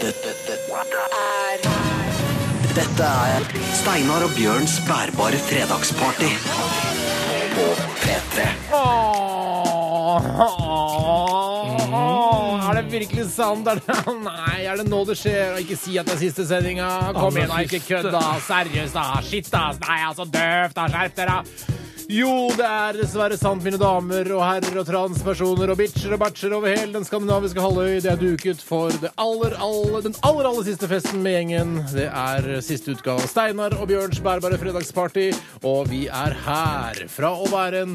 Dette, dette, er dette er Steinar og Bjørns bærbare fredagsparty. På P3. Er det virkelig sant? Er det, nei, er det nå det skjer? Ikke si at det er siste sendinga. Kom igjen, da. Ikke kødd, da. Seriøst, da. Shit, da. Nei, altså, døvt, da. Skjerp dere. Jo, det er dessverre sant, mine damer og herrer og transpersoner og bitcher og batcher over hele den skandinaviske halvøy. Det er duket for det aller, aller, den aller, aller siste festen med gjengen. Det er siste utgave av Steinar og Bjørns bærbare fredagsparty, og vi er her. Fra å være en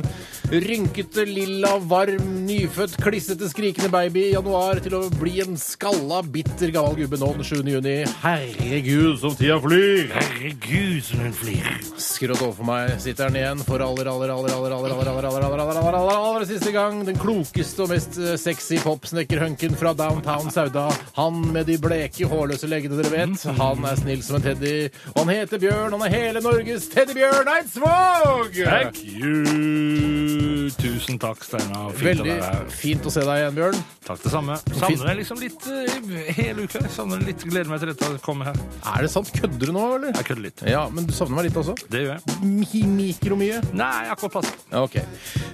rynkete, lilla, varm, nyfødt, klissete, skrikende baby i januar til å bli en skalla, bitter gammel gubbe nå den 7. juni. Herregud, som tida flyr! Herregud, som hun flyr. Skrått overfor meg sitter han igjen for aller, aller, aller, aller, aller, aller, aller, aller, aller, aller, aller, aller, aller aller siste gang. Den klokeste og mest eh, sexy popsnekkerhunken fra downtown Sauda. Han med de bleke, hårløse leggene dere vet. Han er snill som en teddy. Og han heter Bjørn. Han er hele Norges teddybjørn Eidsvåg! Thank you. Tusen takk, Steinar. Veldig fint å se deg igjen, Bjørn. Takk det samme. Savner deg liksom litt uh, hele uka. Savner litt. Gleder meg til dette komme her. Er det sant? Kødder du nå, eller? Jeg kødder litt. Ja, men du savner meg litt også? Det gjør jeg. Mi mikromye? Nei, akkurat passe. Ok.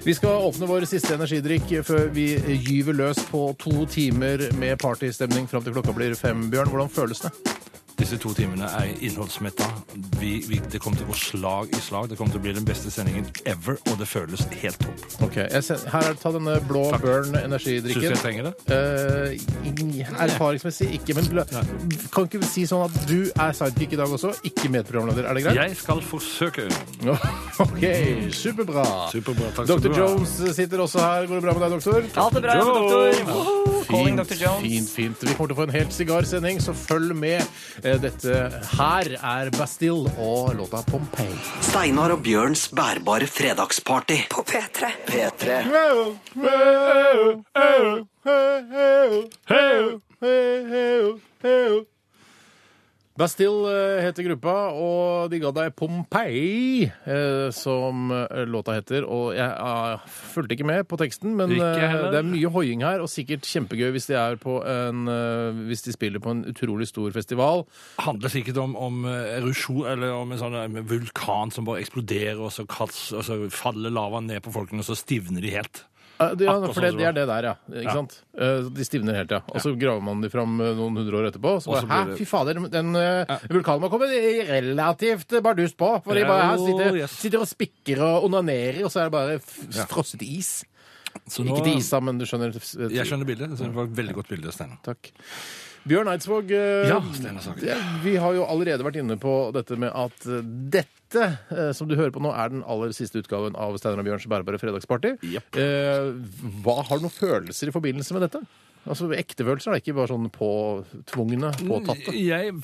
Vi skal åpne vår siste energidrikk før vi gyver løs på to timer med partystemning fram til klokka blir fem. Bjørn, hvordan føles det? Disse to timene er innholdsmetta. Vi, vi, det kommer til å gå slag i slag. Det kommer til å bli den beste sendingen ever, og det føles helt topp. Ok, jeg sen- Her er det ta denne blå Takk. Burn Syns du jeg trenger det? Uh, erfaringsmessig ikke, men kan ikke vi si sånn at du er sidekick i dag også, ikke medprogramleder? Er det greit? Jeg skal forsøke. OK, superbra. Superbra. Takk skal Dr. du ha. Jones sitter også her. Går det bra med deg, doktor? Alt er bra, doktor. Calling Fint, Dr. Jones. fint, fint. Vi kommer til å få en helt sigarsending, så følg med. Eh, Dette her er Bastille og låta Pompeii. Steinar og Bjørns bærbare fredagsparty. på P3. P3. Bastille eh, heter gruppa, og de ga deg Pompeii, eh, som eh, låta heter. Og jeg ah, fulgte ikke med på teksten, men eh, det er mye hoiing her, og sikkert kjempegøy hvis de, er på en, eh, hvis de spiller på en utrolig stor festival. handler sikkert om, om eh, erosjon, eller om en sånn eh, vulkan som bare eksploderer, og så, kats, og så faller lavaen ned på folkene, og så stivner de helt. Eh, Ja, for det, sånn det er det der, ja. Ikke Ja. sant? Eh, De stivner helt, ja. Og så graver man de fram eh, noen hundre år etterpå. Så bare, Hæ, fy fader, den ja. vulkanen må komme relativt bardust på. For de bare sitter, sitter og spikker og onanerer, og så er det bare frosset is. Så nå- Ikke til isa, men du skjønner. Jeg skjønner bildet. Det var et veldig godt bilde, Steinar. Takk. Bjørn Eidsvåg, eh, Ja, Steinar Sagen. det- vi har jo allerede vært inne på dette med at eh, dette eh, som du hører på nå, er den aller siste utgaven av Steinar og Bjørns bærbare fredagsparty. Jepp. Eh, hva Har du noen følelser i forbindelse med dette? Altså Ekte følelser, er ikke bare sånn påtvungne, påtatte. Jeg,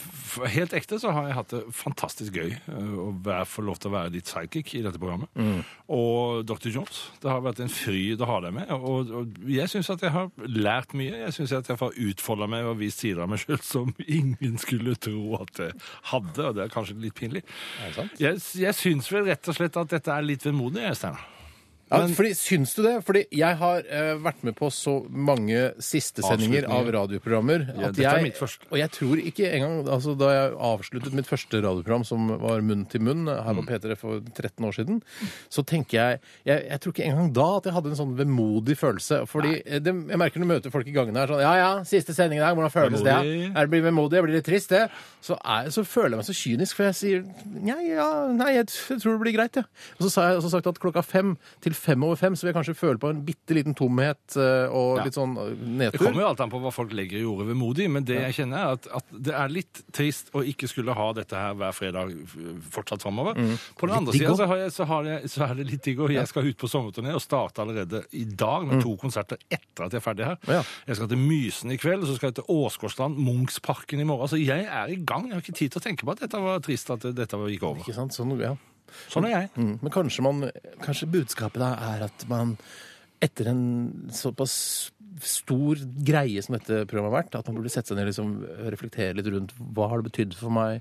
helt ekte så har jeg hatt det fantastisk gøy eh, å være, få lov til å være ditt sidekick i dette programmet. Mm. Og Dr. Jones. Det har vært en fryd å ha deg med. Og, og jeg syns at jeg har lært mye. Jeg syns at jeg har utfolda meg og vist sider av meg sjøl som ingen skulle tro at jeg hadde, og det er kanskje litt pinlig. Er det sant? Jeg, jeg syns vel rett og slett at dette er litt vemodig, Steinar. Ja, fordi, syns du det? Fordi jeg har eh, vært med på så mange sistesendinger av Avslutninger. radioprogrammer Ja, dette er jeg, mitt første. Og jeg tror ikke engang altså, Da jeg avsluttet mitt første radioprogram, som var Munn til munn, her Mm. på P3 for 13 år siden, så tenker jeg Jeg, jeg tror ikke engang da at jeg hadde en sånn vemodig følelse. Fordi eh, det, jeg merker når du møter folk i gangene her sånn Ja ja, siste sending i dag, hvordan føles det? Vemodig. Er det blir vemodig? Jeg blir litt trist, det. Så, er, så føler jeg meg så kynisk, for jeg sier nei, ja, nei, jeg, t- tror det blir greit, jeg. Og så sa jeg også sagt at klokka fem til fem over fem så vil jeg kanskje føle på en bitte liten tomhet eh, og Ja. litt sånn eh, Det nedtur. kommer jo alt an på hva folk legger i ordet vemodig, men det jeg kjenner er at, at det er litt trist å ikke skulle ha dette her hver fredag f- fortsatt framover. På den andre digg sida også. så, har jeg- så, har jeg- så er det litt digg, og jeg skal ut på sommerturné og starte allerede i dag med to konserter etter at jeg er ferdig her. Ja. Jeg skal til Mysen i kveld, og så skal jeg til Åsgårdstrand, Munchsparken i morgen. Så jeg er i gang. Jeg har ikke tid til å tenke på at dette var trist at dette gikk over. Ikke sant? Sånn, ja. Sånn er jeg. Mm. Men kanskje, man, kanskje budskapet da er at man etter en såpass stor greie som dette programmet har vært, at man burde sette seg ned og liksom, reflektere litt rundt hva har det betydd for meg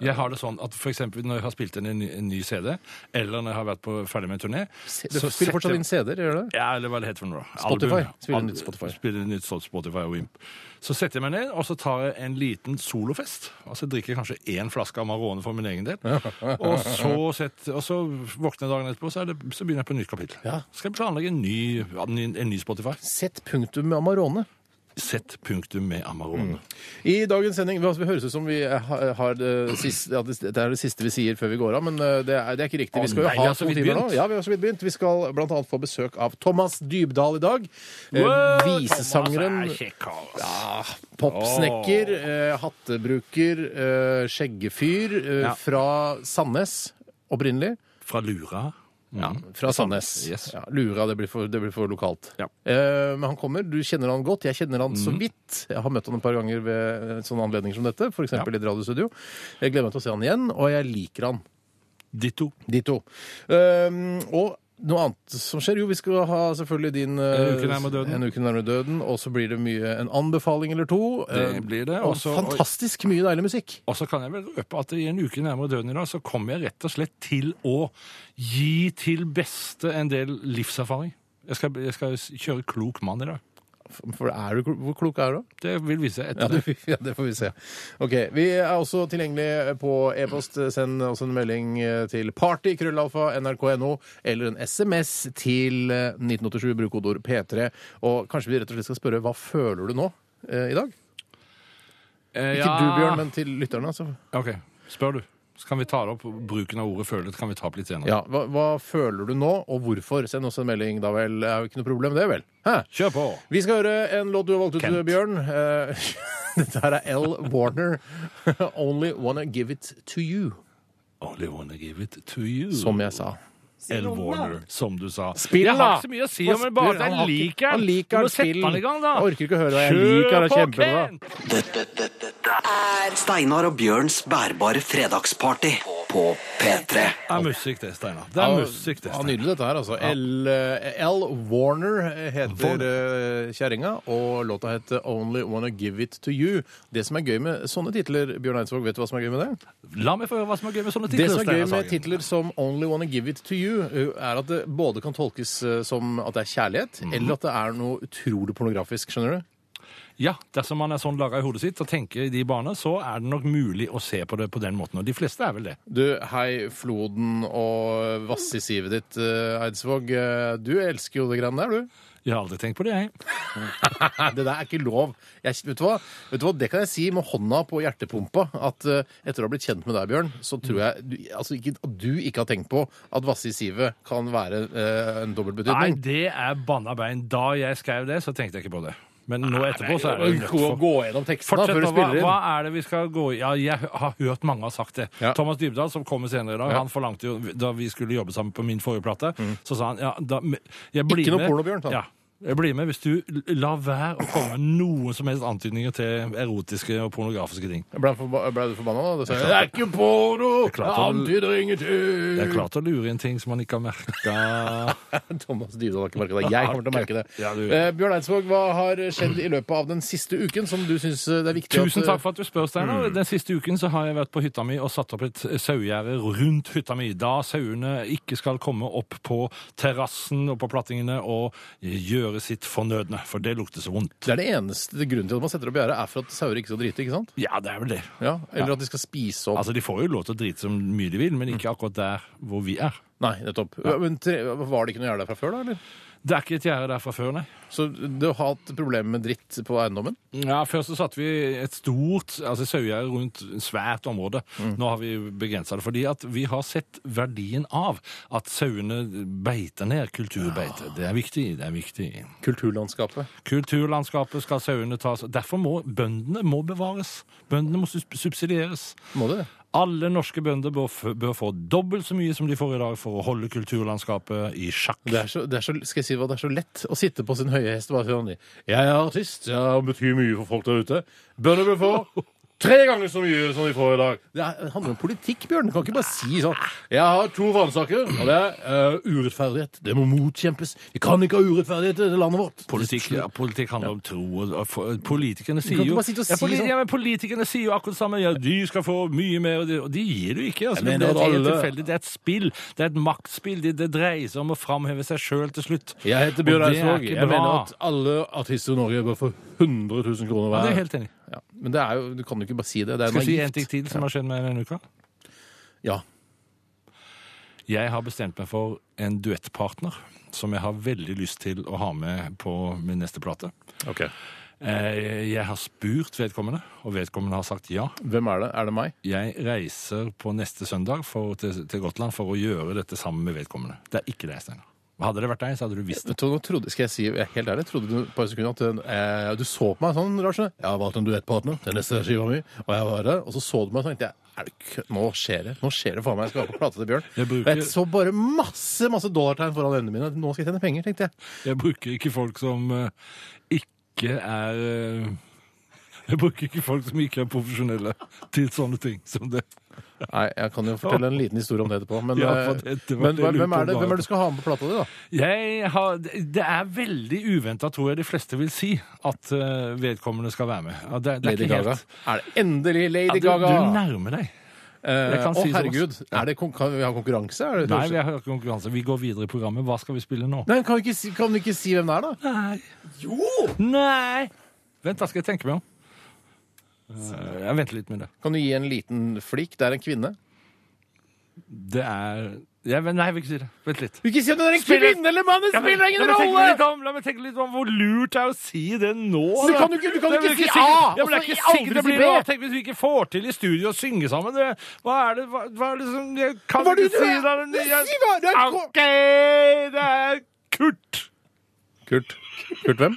Jeg har det sånn at for eksempel når jeg har spilt inn en ny, en ny CD, eller når jeg har vært på, ferdig med en turné Du spiller fortsatt inn CD-er, gjør du det? Ja, eller hva det heter for noe. Spotify. Album. Spiller nytt Spotify. Spiller nytt Spotify og Wimp. Så setter jeg meg ned, og så tar jeg en liten solofest. Altså drikker kanskje én flaske Amarone for min egen del. Og så, setter, og så våkner jeg dagen etterpå, så, det, så begynner jeg på et nytt kapittel. Ja. Skal jeg planlegge en ny, en, en ny Spotify. Sett punktum med Amarone. Sett punktum med Amarone. I dagens sending Vi vi høres ut som vi har, har det, siste, ja, det er det siste vi sier før vi går av, men eh, det er, det er ikke riktig. Vi skal jo nei, vi ha har så to vidt timer nå. begynt. Ja, vi har så vidt begynt. Vi skal annet få besøk av Thomas Dybdahl i dag. Eh, Visesangeren. Thomas er kjekk, altså. Ja, Popsnekker, eh, hattebruker, eh, skjeggefyr eh, Ja. fra Sandnes opprinnelig. Fra Lura. Ja, fra Sandnes. Yes. Ja, Lura, det blir for, det blir for lokalt. Ja. Eh, men han kommer. Du kjenner han godt. Jeg kjenner han så vidt. Jeg har møtt han et par ganger ved sånne anledninger som dette, f.eks. Ja. i et radiostudio. Jeg gleder meg til å se han igjen, og jeg liker han. Ditto. De to. Eh, og noe annet som skjer? Jo, vi skal ha selvfølgelig din eh, En uke nærmere døden. En uke nærmere døden, og så blir det mye en anbefaling eller to. Det Eh, blir det. og fantastisk mye deilig musikk. Og så kan jeg vel røpe at i en uke nærmere døden i dag, så kommer jeg rett og slett til å gi til beste en del livserfaring. Jeg skal, jeg skal kjøre klok mann i dag. For er du, hvor klok er du? Det vil vise seg etter det, ja, det får vi se. Ok, Vi er også tilgjengelig på e-post. Send også en melding til party, krøllalfa, nrk.no, eller en SMS til eh, 1987. Bruk kodeord P3. Og kanskje vi rett og slett skal spørre hva føler du nå eh, i dag? Eh, Ikke du, Bjørn, men til lytterne. Altså. OK, spør du. Så kan vi ta opp. Bruken av ordet føle kan vi ta opp litt senere. Ja, hva, hva føler du nå, og hvorfor? Send oss en melding, da vel. Det er jo ikke noe problem, det, vel? Hæ? Kjør på! Vi skal høre en låt du har valgt ut, Kent. Bjørn. Eh, Dette her er L. Warner. 'Only Wanna Give It To You', Only wanna give it to you. som jeg sa. L. Warner, som du sa. Spill, da! jeg har ikke så mye å si om en bare Han jeg liker Han liker Du må sette Spill. den i gang, da. Jeg orker ikke å høre hva jeg liker. Det er kjempebra. Dette, dette, dette er Steinar og Bjørns bærbare fredagsparty på P3. Det er musikk, det, Steinar. Det er musikk, det. Ja, nydelig dette her, altså. L, eh, L. Warner heter uh, kjerringa, og låta heter 'Only Wanna Give It To You'. Det som er gøy med sånne titler, Bjørn Eidsvåg, vet du hva som er gøy med det? La meg få høre hva som er gøy med sånne titler. Det som er gøy med titler som 'Only Wanna Give It To You', uh, er at det både kan tolkes uh, som at det er kjærlighet, Mhm. eller at det er noe utrolig pornografisk. Skjønner du? Ja, dersom man er sånn laga i hodet sitt og tenker i de baner, så er det nok mulig å se på det på den måten. Og de fleste er vel det. Du, hei, Floden og vass i sivet ditt, uh, Eidsvåg. Du elsker jo det greiene der, du. Jeg har aldri tenkt på det, jeg. Det der er ikke lov. Jeg, vet, du hva? vet du hva? Det kan jeg si med hånda på hjertepumpa. At eh, etter å ha blitt kjent med deg, Bjørn, så tror jeg du, altså ikke, at du ikke har tenkt på at vasse i sivet kan være eh, en Nei, det er banna bein. Da jeg skrev det, så tenkte jeg ikke på det. Men nå etterpå så er det nødt Gå, for gå gjennom teksten da, Fortsett, før du da. Hva, spiller inn. hva er det vi skal gå i? Ja, jeg har hørt mange har sagt det. Ja. Thomas Dybdahl, som kommer senere i dag, han forlangte jo Da vi skulle jobbe sammen på min forrige plate, så sa han ja, da, jeg blir Ikke noe med. porno, Bjørn, sa han. Ja. Jeg blir med hvis du lar være å komme med noen som helst antydninger til erotiske og pornografiske ting. Ble, forba ble du forbanna da? Du sa, det er ikke porno! Det antyder ingenting! Det er klart å lure inn ting som man ikke har merka. Thomas Dybdahl har ikke merket det. Jeg kommer til å merke det. Ja, Eh, Bjørn Eidsvåg, hva har skjedd i løpet av den siste uken som du syns det er viktig Tusen at takk for at du spør, Steinar. Den siste uken så har jeg vært på hytta mi og satt opp et sauegjerde rundt hytta mi. Da sauene ikke skal komme opp på terrassen og på plattingene og gjøre sitt fornødne, for det lukter så vondt. Det er det eneste grunnen til at man setter opp gjerdet, er for at sauer ikke skal drite, ikke sant? Ja, det er vel det. Ja, Eller at de skal spise opp Altså, De får jo lov til å drite så mye de vil, men ikke akkurat der hvor vi er. Nei, nettopp. Men tre, var det ikke noe gjerde der fra før, da? eller? Det er ikke et gjerde der fra før, nei. Så du har hatt problemer med dritt på eiendommen? Ja, Først så satte vi et stort altså sauegjerde rundt et svært område. Nå har vi begrensa det, fordi at vi har sett verdien av at sauene beiter ned kulturbeite. Det er viktig. det er viktig. Kulturlandskapet. Kulturlandskapet skal sauene tas. Derfor må bøndene må bevares. Bøndene må subsidieres. Må det? Alle norske bønder bør, bør få dobbelt så mye som de får i dag for å holde kulturlandskapet i sjakk. Det er, så, det er så, skal jeg si det er så lett å sitte på sin høye hest og bare si Jeg er artist, jeg betyr mye for folk der ute. Bønder bør få tre ganger så mye som vi får i dag. Det, er, det handler om politikk, Bjørn. Du kan ikke bare si sånn Jeg har to fanesaker, og det er eh, urettferdighet. Det må motkjempes. Vi kan ikke ha urettferdighet i landet vårt. Politikk, ja, politikk handler om tro. og- og for- Politikerne sier ikke jo bare sitte og ja, si politi- sånn. ja, men Politikerne sier jo akkurat samme. Ja, de skal få mye mer, og de, og de gir du ikke. Altså, Jeg mener det er at helt alle- tilfeldig. Det er et spill. Det er et maktspill. Det, det dreier seg om å framheve seg sjøl til slutt. Jeg heter Bjørn Og det er Eidsvåg. ikke Jeg bra. mener at alle artister i Norge bør få 100 000 kroner Ja, hver. det er jeg helt enig. i. Men det er jo, du kan jo ikke bare si det. Det er Skal du si en ting til som har skjedd meg denne uka? Ja. Jeg har bestemt meg for en duettpartner som jeg har veldig lyst til å ha med på min neste plate. Ok. Eh, Jeg har spurt vedkommende, og vedkommende har sagt ja. Hvem er det? Er det meg? Jeg reiser på neste søndag for, til, til Gotland for å gjøre dette sammen med vedkommende. Det er ikke deg, Steinar. Hadde det vært deg, så hadde du visst det. Nå trodde, skal jeg si helt ærlig, trodde du på et sekund at eh, du så på meg sånn, Larsen. Jeg har valgt en duettpartner til neste skiva mi, og jeg var der, og så så du meg og tenkte jeg, er nå skjer det. Nå skjer det faen meg. Jeg skal være på plata til Bjørn. Jeg bruker- jeg så bare masse masse dollartegn foran øynene mine. Nå skal jeg tjene penger, tenkte jeg. Jeg bruker ikke folk som eh, ikke er eh, Jeg bruker ikke folk som ikke er profesjonelle til sånne ting som det. Nei, jeg kan jo fortelle en liten historie om det etterpå. Men, Ja, eh, det- det men hvem, er det, hvem er det du skal ha med på plata di, da? Jeg har, det er veldig uventa, tror jeg de fleste vil si, at eh, vedkommende skal være med. Det, det Lady ikke helt- Gaga. Er det endelig Ja, Lady du, Gaga? du nærmer deg. Eh, Å, si oh, herregud. Er det, kan vi ha konkurranse? Det, Nei, vi har konkurranse. Vi går videre i programmet. Hva skal vi spille nå? Nei, kan vi, ikke si, kan vi ikke si hvem det er, da? Nei. Jo! Nei! Vent, da skal jeg tenke meg om. Jeg venter litt med det. Kan du gi en liten flik? Det er en kvinne. Det er jeg, Nei, jeg vil ikke si det. Vent litt. Vil ikke si om det er en Spiller- kvinne eller mann! Det spiller ingen rolle! La meg tenke litt om hvor lurt det er å si det nå. Du kan jo ikke- du kan ikke si A, Ja, men det er ikke sikkert det blir A. Tenk hvis vi ikke får til i studio å synge sammen. Det, hva er det hva, hva er det som Jeg kan Hva er det ikke du si det. Du Jeg- sier hva? Det er OK, det er Kurt. Kurt. Kurt hvem?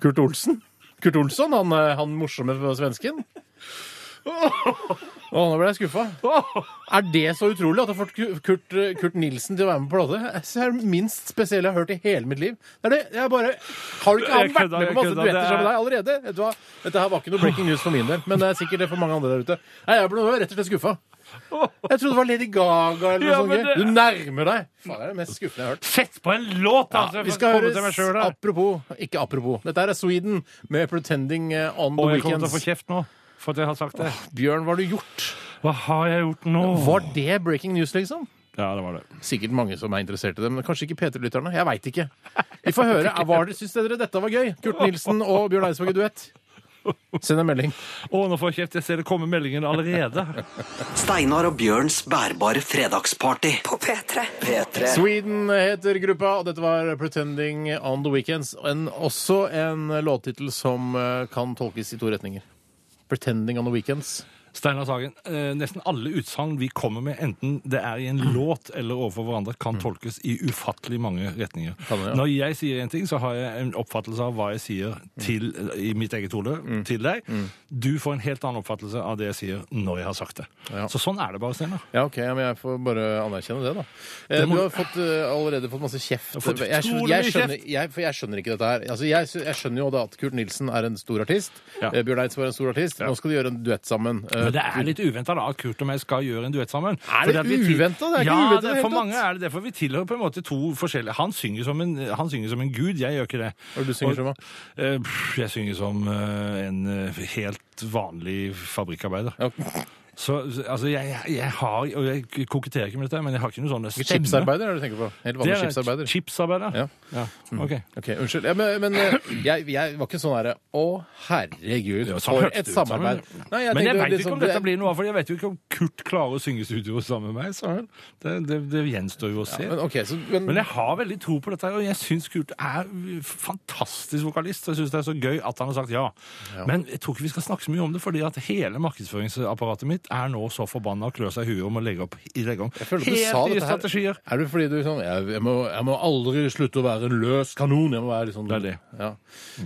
Kurt Olsen? Kurt Olsson, han, eh, han morsomme svensken? Å, nå ble jeg skuffa. Er det så utrolig at du har fått Kurt, eh, Kurt Nilsen til å være med på plate? Det er det minst spesielle jeg har hørt i hele mitt liv. Det er det, jeg bare, Har du ikke han vært med på masse duetter er- sammen med deg allerede? Vet du hva? Dette her var ikke noe breaking news for min del, men det er sikkert det for mange andre der ute. Nei, Jeg ble rett og slett skuffa. Jeg trodde det var Lady Gaga eller noe Ja, sånt. men det- Du nærmer deg. Faen, det er det mest skuffende jeg har hørt. Sett på en låt, Ja, altså! vi skal høre apropos Ikke apropos. Dette er Sweden med 'Pretending eh, On The Og jeg kommer til å Weekends'. få kjeft nå for at jeg har sagt det. Bjørn, hva har du gjort? Hva har jeg gjort nå? Var det breaking news, liksom? Ja, det var det. Sikkert mange som er interessert i det, men kanskje ikke P3-lytterne. Jeg veit ikke. Vi får høre. Var det, Syns dere dette var gøy? Kurt Nilsen og Bjørn Eidsvåg i duett? Send en melding. Å, nå får jeg kjeft. Jeg ser det kommer meldinger allerede. Steinar og Bjørns bærbare fredagsparty. På P3. P3. Sweden heter gruppa, og dette var 'Pretending On The Weekends'. En, også en låttittel som eh, kan tolkes i to retninger. 'Pretending On The Weekends'. Steinar Sagen, eh, nesten alle utsagn vi kommer med, enten det er i en låt eller overfor hverandre, kan tolkes i ufattelig mange retninger. Kan det, ja. Når jeg sier en ting, så har jeg en oppfattelse av hva jeg sier til, i mitt eget hode til deg. Du får en helt annen oppfattelse av det jeg sier når jeg har sagt det. Ja. Så sånn er det bare, Steinar. Ja, ok, ja, men jeg får bare anerkjenne det, da. Eh, må- Du har fått, uh, allerede fått masse kjeft. Jeg skjønner, jeg, skjønner, jeg, jeg skjønner ikke dette her. Altså, jeg, skjønner jo da at Kurt Nilsen er en stor artist. Eh, Bjørn Eidsvåg er en stor artist. Nå skal de gjøre en duett sammen. Eh, Men det er litt uventa da at Kurt og meg skal gjøre en duett sammen. Er det uventet? Det er ikke ja, uventa for mange er det det. For vi tilhører på en måte to forskjellige Han synger som en, han synger som en gud, jeg gjør ikke det. Hva du synger som, da? Eh, Jeg synger som eh, en eh, helt vanlig fabrikkarbeider. Okay. Så altså, jeg, jeg, jeg har Og jeg koketterer ikke med dette, men jeg har ikke noe sånn stemme. Chipsarbeider er det du tenker på? Helt vanlig er chipsarbeider. Chipsarbeider? Ja. ja. OK. Ok, Unnskyld. Ja, men men eh, jeg, jeg var ikke sånn herre Å, herregud, for et ut samarbeid. Nei, men jeg veit vet ikke om dette blir noe av, for jeg vet jo ikke om Kurt klarer å synge studio sammen med meg. Så det, det, det gjenstår jo å se. men, okay, så, men, Men jeg har veldig tro på dette, og jeg syns Kurt er fantastisk vokalist. og Jeg syns det er så gøy at han har sagt ja. Men jeg tror ikke vi skal snakke så mye om det, fordi at hele markedsføringsapparatet mitt er nå så forbanna og klør seg i huet om å legge opp legge om helt nye strategier. Er det fordi du sånn jeg, jeg, må, jeg må aldri slutte å være en løs kanon. Jeg må være litt sånn Det er det. Ja.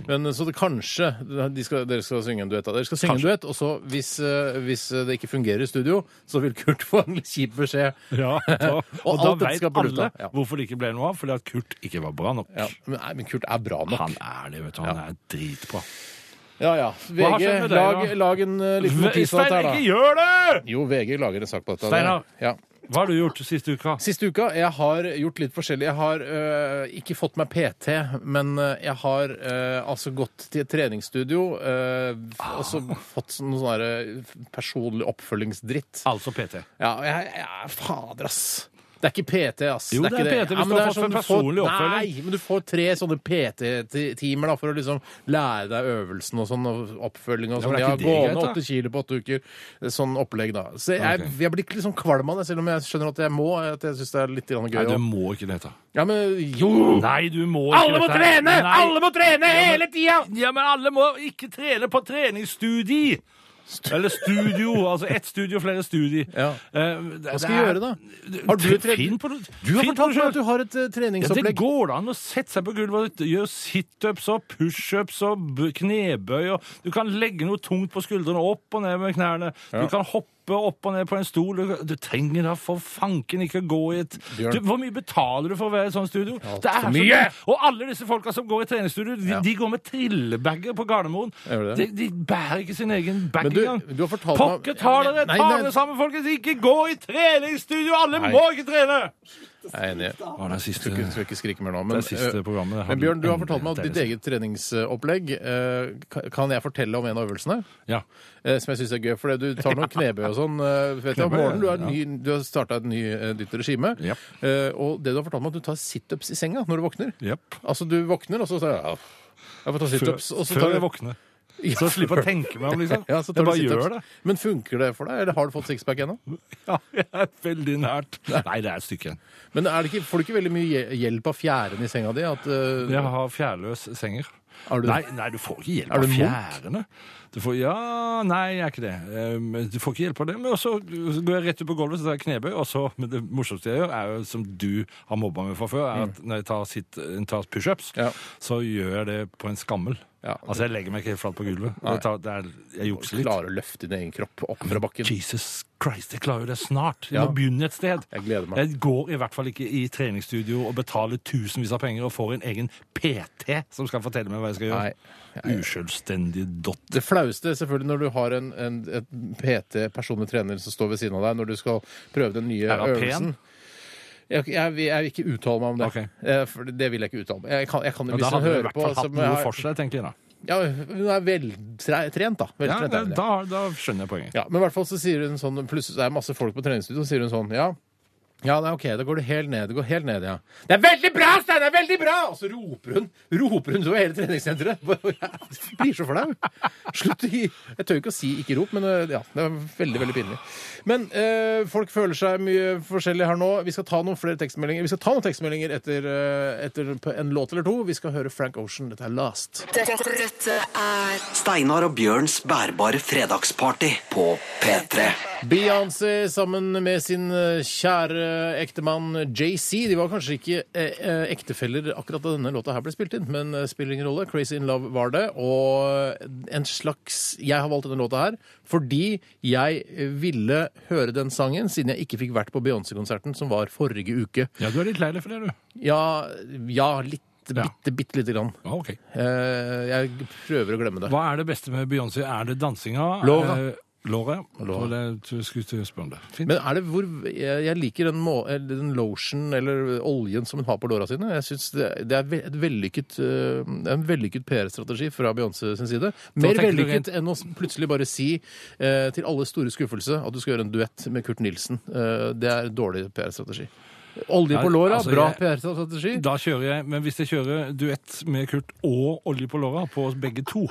Men så det kanskje de skal, Dere skal synge en duett. da. Dere skal synge Kanskje. en duett, og så hvis, eh, hvis det ikke fungerer i studio, så vil Kurt få en litt kjip beskjed. Ja, da, og, Og da vet alle. Ja. hvorfor det ikke ble noe av, fordi at Kurt ikke var bra nok. Ja, men, nei, men Kurt er bra nok. Han er det, vet du. Han er dritbra. Ja ja. Hva har VG, skjedd med deg, lag, lag en uh, liten notis på Stein, dette her, ikke da. gjør det! Jo, VG lager en sak på dette. Steinar. Ja. Hva har du gjort siste uka? Siste uka jeg har gjort litt forskjellig. Jeg har øh, ikke fått meg PT, men øh, jeg har øh, altså gått til et treningsstudio øh, og så fått sånn noe sånn personlig oppfølgingsdritt. Altså PT. Ja, jeg, jeg, fader, ass. Det er ikke PT, ass. Jo, det er ikke PT hvis men du har er fått sånn en du får- oppfølging. Nei, men du får tre sånne PT-timer da, for å liksom lære deg øvelsen og sånn, og oppfølging og Ja, men sånn. er Ja, gå ned åtte kilo på åtte uker. Sånn opplegg, da. Så jeg, jeg blir ikke liksom kvalm av det, selv om jeg skjønner at jeg må. At jeg syns det er litt gøy. Nei, du må ikke det, da. Ja, men jo! Nei, du må ikke Alle må dette. trene! Nei. Alle må trene hele tida! Ja, men alle må ikke trene på treningsstudie! Eller studio. Altså ett studio, flere studier. Ja. Eh, Hva skal vi gjøre, da? Har du et Finn på. Du har fortalt meg at du har et treningsopplegg. Ja, det går går an å sette seg på gulvet og gjøre situps og pushups og knebøy. Og du kan legge noe tungt på skuldrene, opp og ned med knærne. Du kan hoppe opp og ned på en stol. Du, du trenger da for fanken ikke gå i et du, Hvor mye betaler du for å være i et sånt studio? Alt Det er for så mye! Og alle disse folka som går i treningsstudio, de, Ja. de går med trillebager på Gardermoen. De, de bærer ikke sin egen bag engang. du har dere! Ta dere sammen, folkens! Ikke gå i treningsstudio! Alle Nei. må ikke trene! Jeg er enig. Å, det er siste, Skal ikke, skal ikke skrike mer nå. Men, det er siste eh, programmet. men Bjørn, du har fortalt meg om ditt eget treningsopplegg eh, Kan jeg fortelle om en av øvelsene? Ja. Eh, Som jeg syns er gøy. For du tar noen knebøy og sånn. vet Knebøy, morgenen, du har, ja. ny, du har starta et ny, nytt regime. Eh, og det du har fortalt meg, at du tar situps i senga når du våkner. Yep. Altså, du våkner, og så sier jeg ja, jeg får ta situps. Før, før jeg våkner. Så jeg slipper å tenke meg om, liksom. Ja, så jeg du bare situps. gjør det. Men funker det for deg, eller har du fått sixpack ennå? Ja, jeg er veldig nært. Nei, det er et stykke igjen. Men er det ikke, får du ikke veldig mye hjelp av fjærene i senga di? At, uh, Jeg har fjærløs senger. er du, Nei, nei, du får ikke hjelp Er av du fjærene. Du får, ja, nei, jeg er ikke det. Um, Du får ikke hjelp av det. Men så går jeg rett ut på gulvet, så tar jeg knebøy, og så Men det morsomste jeg gjør, er jo som du har mobba meg for før, er at når jeg tar, sitt, tar pushups, Ja. så gjør jeg det på en skammel. Ja. Altså, jeg legger meg ikke helt flat på gulvet. Det tar, det er, jeg jukser litt. klarer å løfte din egen kropp opp fra bakken? Jesus Christ, jeg klarer jo det snart. Jeg Ja. må begynne et sted. Jeg gleder meg. Jeg går i hvert fall ikke i treningsstudio og betaler tusenvis av penger og får en egen PT som skal fortelle meg hva jeg skal gjøre. Nei. Uselvstendig dott. Det flaueste er selvfølgelig når du har en, en et PT, personlig trener, som står ved siden av deg når du skal prøve den nye Er pen? øvelsen. Jeg, jeg, jeg vil ikke uttale meg om det. Ok. Eh, For det vil jeg ikke uttale meg Jeg kan, jeg kan, Ja, hvis da hun hadde du i hører hvert på fall hatt noe jeg- for seg, tenker jeg da. Ja, hun er veltrent, da. Ja, Veltrent, er hun det. da, da skjønner jeg poenget. Ja, men i hvert fall så sier hun sånn Plutselig så er det masse folk på treningsstudio, så sier hun sånn Ja, ja, det er OK, da går det helt ned. Det går helt ned, ja. Det er veldig bra, Stein! Det er veldig bra! Og så roper hun roper hun så hele treningssenteret. Jeg blir så flau. Slutt gi Jeg tør ikke å si ikke rop, men øh, ja, det er veldig, veldig pinlig. Men eh, folk føler seg mye forskjellig her nå. Vi skal ta noen flere tekstmeldinger Vi skal ta noen tekstmeldinger etter, øh, etter en låt eller to. Vi skal høre Frank Ocean. Dette er Last. Dette, er Steinar og Bjørns bærbare fredagsparty på P3. Beyoncé sammen med sin eh, ektemann JC. De var kanskje ikke eh, eh, ektefeller akkurat da denne låta her ble spilt inn, men eh, spiller ingen rolle. Crazy in Love var det. Og en slags Jeg har valgt denne låta her fordi jeg eh, ville høre den sangen, siden jeg ikke fikk vært på Beyoncé-konserten som var forrige uke. Ja, du er litt lei deg for det, du. Ja, ja litt. Ja. Bitte, bitte lite grann. Ja, ok. Eh, jeg prøver å glemme det. Hva er det beste med Beyoncé? Er det dansinga? Laura. Eh, det- Du skulle til å spørre om det. Fint. Men er det hvor Jeg, liker den, må, den lotion eller oljen som hun har på låra sine. Jeg synes det, det er et vellykket, øh, det er en vellykket PR-strategi fra Beyoncé sin side. Mer vellykket enn å plutselig bare si eh, til alle store skuffelse at du skal gjøre en duett med Kurt Nilsen. Eh, det er dårlig PR-strategi. Olje på låra, altså, bra PR-strategi. Da kjører jeg, men hvis jeg kjører duett med Kurt og Olje på låra på oss begge to,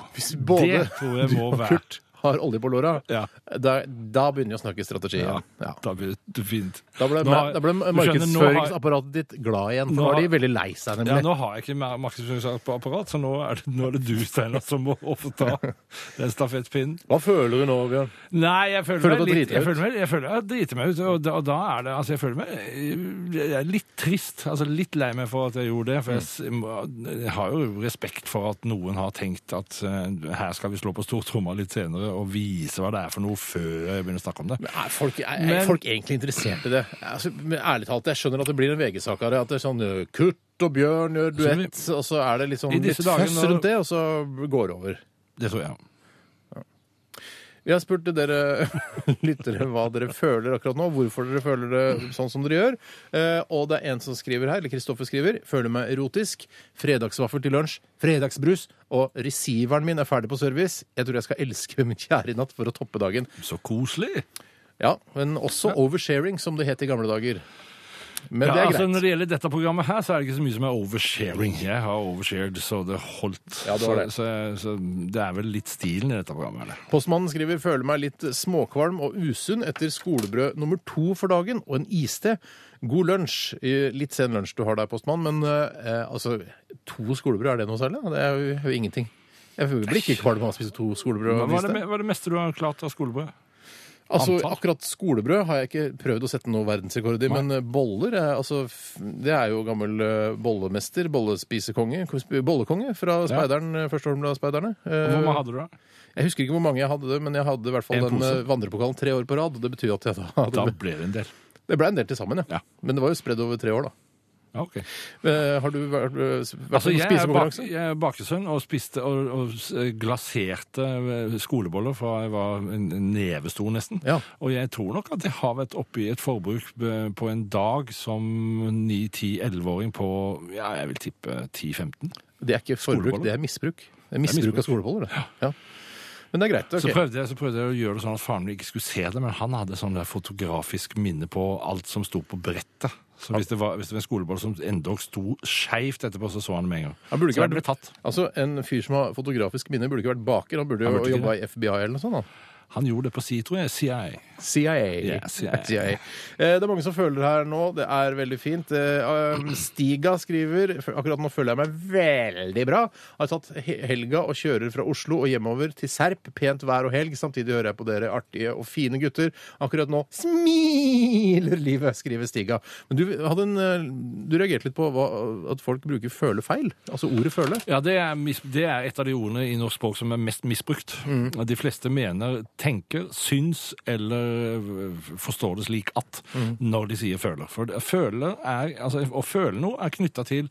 både det tror jeg må være Kurt har olje på låra, Ja. da, da begynner vi å snakke strategi Ja, igjen. Ja. da blir det fint. Da ble, Nå har- da ble du skjønner, nå har- markedsføringsapparatet ditt glad igjen, for Nå nå er de veldig lei seg, Ja, nemlig. nå har jeg ikke mer markedsføringsapparat, så nå er, det, nå er det du, Steinar, som må overta den stafettpinnen. Hva føler du nå, Bjørn? Nei, jeg føler, Føler du meg litt Jeg føler meg, jeg føler jeg driter meg ut, og da, og da er det Altså, jeg føler meg Jeg er litt trist, altså litt lei meg for at jeg gjorde det, for jeg, s- må- jeg har jo respekt for at noen har tenkt at eh, her skal vi slå på stortromma litt senere og vise hva det er for noe før jeg begynner å snakke om det. Men Er folk, er, er Men- folk egentlig interessert i det? Altså, men ærlig talt, jeg skjønner at det blir en VG-sak av det. At det er sånn uh, Kurt og Bjørn gjør duett, og så er det sånn litt disse føss rundt det, og så går det over. Det tror jeg. Vi har spurt dere lyttere hva dere føler akkurat nå, hvorfor dere føler det sånn som dere gjør. Eh, og det er en som skriver her, eller Kristoffer skriver, føler meg erotisk. Fredagsvaffel til lunsj, fredagsbrus, og receiveren min er ferdig på service. Jeg tror jeg skal elske min kjære i natt for å toppe dagen. Så koselig. Ja, men også oversharing, som det het i gamle dager. Men ja, det er altså, når det gjelder dette programmet her, så er det ikke så mye som er oversharing. Jeg har overshared så det holdt. Ja, det det. Så, så, så det er vel litt stilen i dette programmet. Eller? Postmannen skriver føler meg litt småkvalm og usunn etter skolebrød nummer to for dagen og en iste. God lunsj. Eh, Litt sen lunsj du har der, postmann, men eh, altså To skolebrød, er det noe særlig? Det er jo, er jo ingenting. Jeg blir ikke kvalm av å spise to skolebrød. Hva var det, er det meste du har klart av skolebrød? Altså, antall? akkurat skolebrød har jeg ikke prøvd å sette noe verdensrekord i, men eh, boller er, altså, Det er jo gammel eh, bollemester, bollespisekonge, bollekonge fra speideren, eh, Førsteholmlia-speiderne. Eh, Hvor mange hadde du da? Jeg husker ikke hvor mange jeg hadde, men jeg hadde i hvert fall En den pose. eh, vandrepokalen tre år på rad. og Det betyr at jeg da hadde Da ble det en del. Det ble en del til sammen, ja. Ja. Men det var jo spredd over tre år, da. Ok. Eh, har du vært, vært Altså, på jeg er, bak, spisekonkurranse? jeg er bakesønn og spiste og, og s- glaserte eh, skoleboller fra jeg var en en neve nesten. Ja. Og jeg tror nok at jeg har vært oppe i et forbruk eh, på en dag som 9-10-11-åring på ja, jeg vil tippe 10-15. Det er ikke forbruk, Skoleboller? det er misbruk. Det er misbruk. av skoleboller, det. Ja. Men det er greit. Så, prøvde jeg, så prøvde jeg å gjøre det sånn at faren min ikke skulle se det, men han hadde sånn der fotografisk minne på alt som sto på brettet. Så hvis det var, hvis det var en skoleboll som endog sto skeivt etterpå, så så han det med en gang. Han burde ikke vært- tatt. Altså, En fyr som har fotografisk minne, burde ikke vært baker. Han burde Han jo burde ikke jobba i FBI eller noe sånt. da. Han gjorde det på si, tror jeg. CIA. CIA. Yeah, CIA. Eh, Det er mange som føler her nå. Det er veldig fint. Eh, um, Stiga skriver akkurat nå føler jeg meg veldig bra. Har tatt helga og kjører fra Oslo og hjemover til Serp. Pent vær og helg. Samtidig hører jeg på dere artige og fine gutter. Akkurat nå smiler livet, skriver Stiga. Men du, en, eh, du reagerte litt på hva, at folk bruker føle feil. Altså ordet føle. Ja, det er, det er et av de ordene i norsk språk som er mest misbrukt. Mm. De fleste mener, tenker, syns eller forstår det slik at Mm. når de sier føler. For føler er, altså, å føle noe er knytta til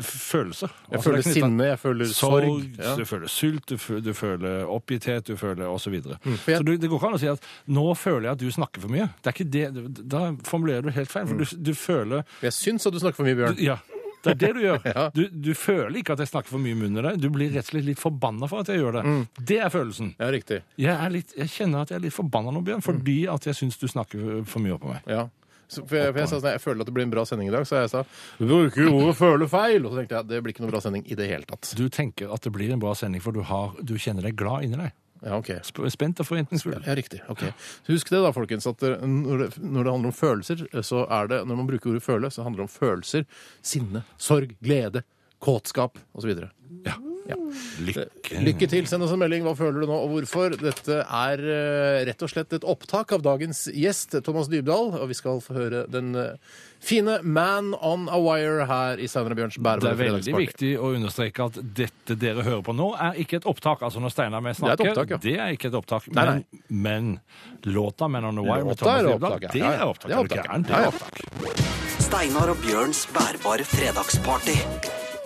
følelser. Jeg Altså, føler er sinne, jeg føler sorg. Sorg, Ja. du føler sult, du føler, du oppgitthet, du føler osv. Så, Mm, jeg- så du, det går ikke an å si at 'nå føler jeg at du snakker for mye'. Det er ikke det, Da formulerer du helt feil. For du, du føler Jeg syns at du snakker for mye, Bjørn. ja, det er det du gjør. Ja. Du, du føler ikke at jeg snakker for mye i munnen deg. Du blir rett og slett litt forbanna for at jeg gjør det. Mm. Det er følelsen. Ja, riktig. Jeg, er litt, jeg kjenner at jeg er litt forbanna nå, Mm. Bjørn, fordi at jeg syns du snakker for mye oppå meg. Ja. For jeg, for jeg sa sånn, jeg føler at det blir en bra sending i dag, så jeg sa du bruker jo ordet føle feil. Og så tenkte jeg det blir ikke noen bra sending i det hele tatt. Du tenker at det blir en bra sending, for du, har, du kjenner deg glad inni deg. Ja, ok. Sp- Spent og forventningsfull. Ja, riktig. ok. Så Husk det, da, folkens, at eh, når det, når det handler om følelser, så er det Når man bruker ordet føle, så handler det om følelser. Sinne, sorg, glede, kåtskap osv. Ja. Ja. Lykke. Lykke til. Send oss en melding. Hva føler du nå, og hvorfor? Dette er eh, rett og slett et opptak av dagens gjest, Thomas Dybdahl. Og vi skal få høre den eh, fine Man on a Wire her i Steinar og Bjørns Det bærbare er veldig viktig å understreke at dette dere hører på nå, er ikke et opptak. Altså når Steinar og jeg Det er et opptak, ja. det er ikke et opptak. Nei, Men, men låta Men on the Wire med Låta Thomas er Dybdahl, opptak, ja. det Ja, ja. er opptak. Det er opptak, opptak. gæren? Det Ja, er opptak. Steinar og Bjørns bærbare fredagsparty.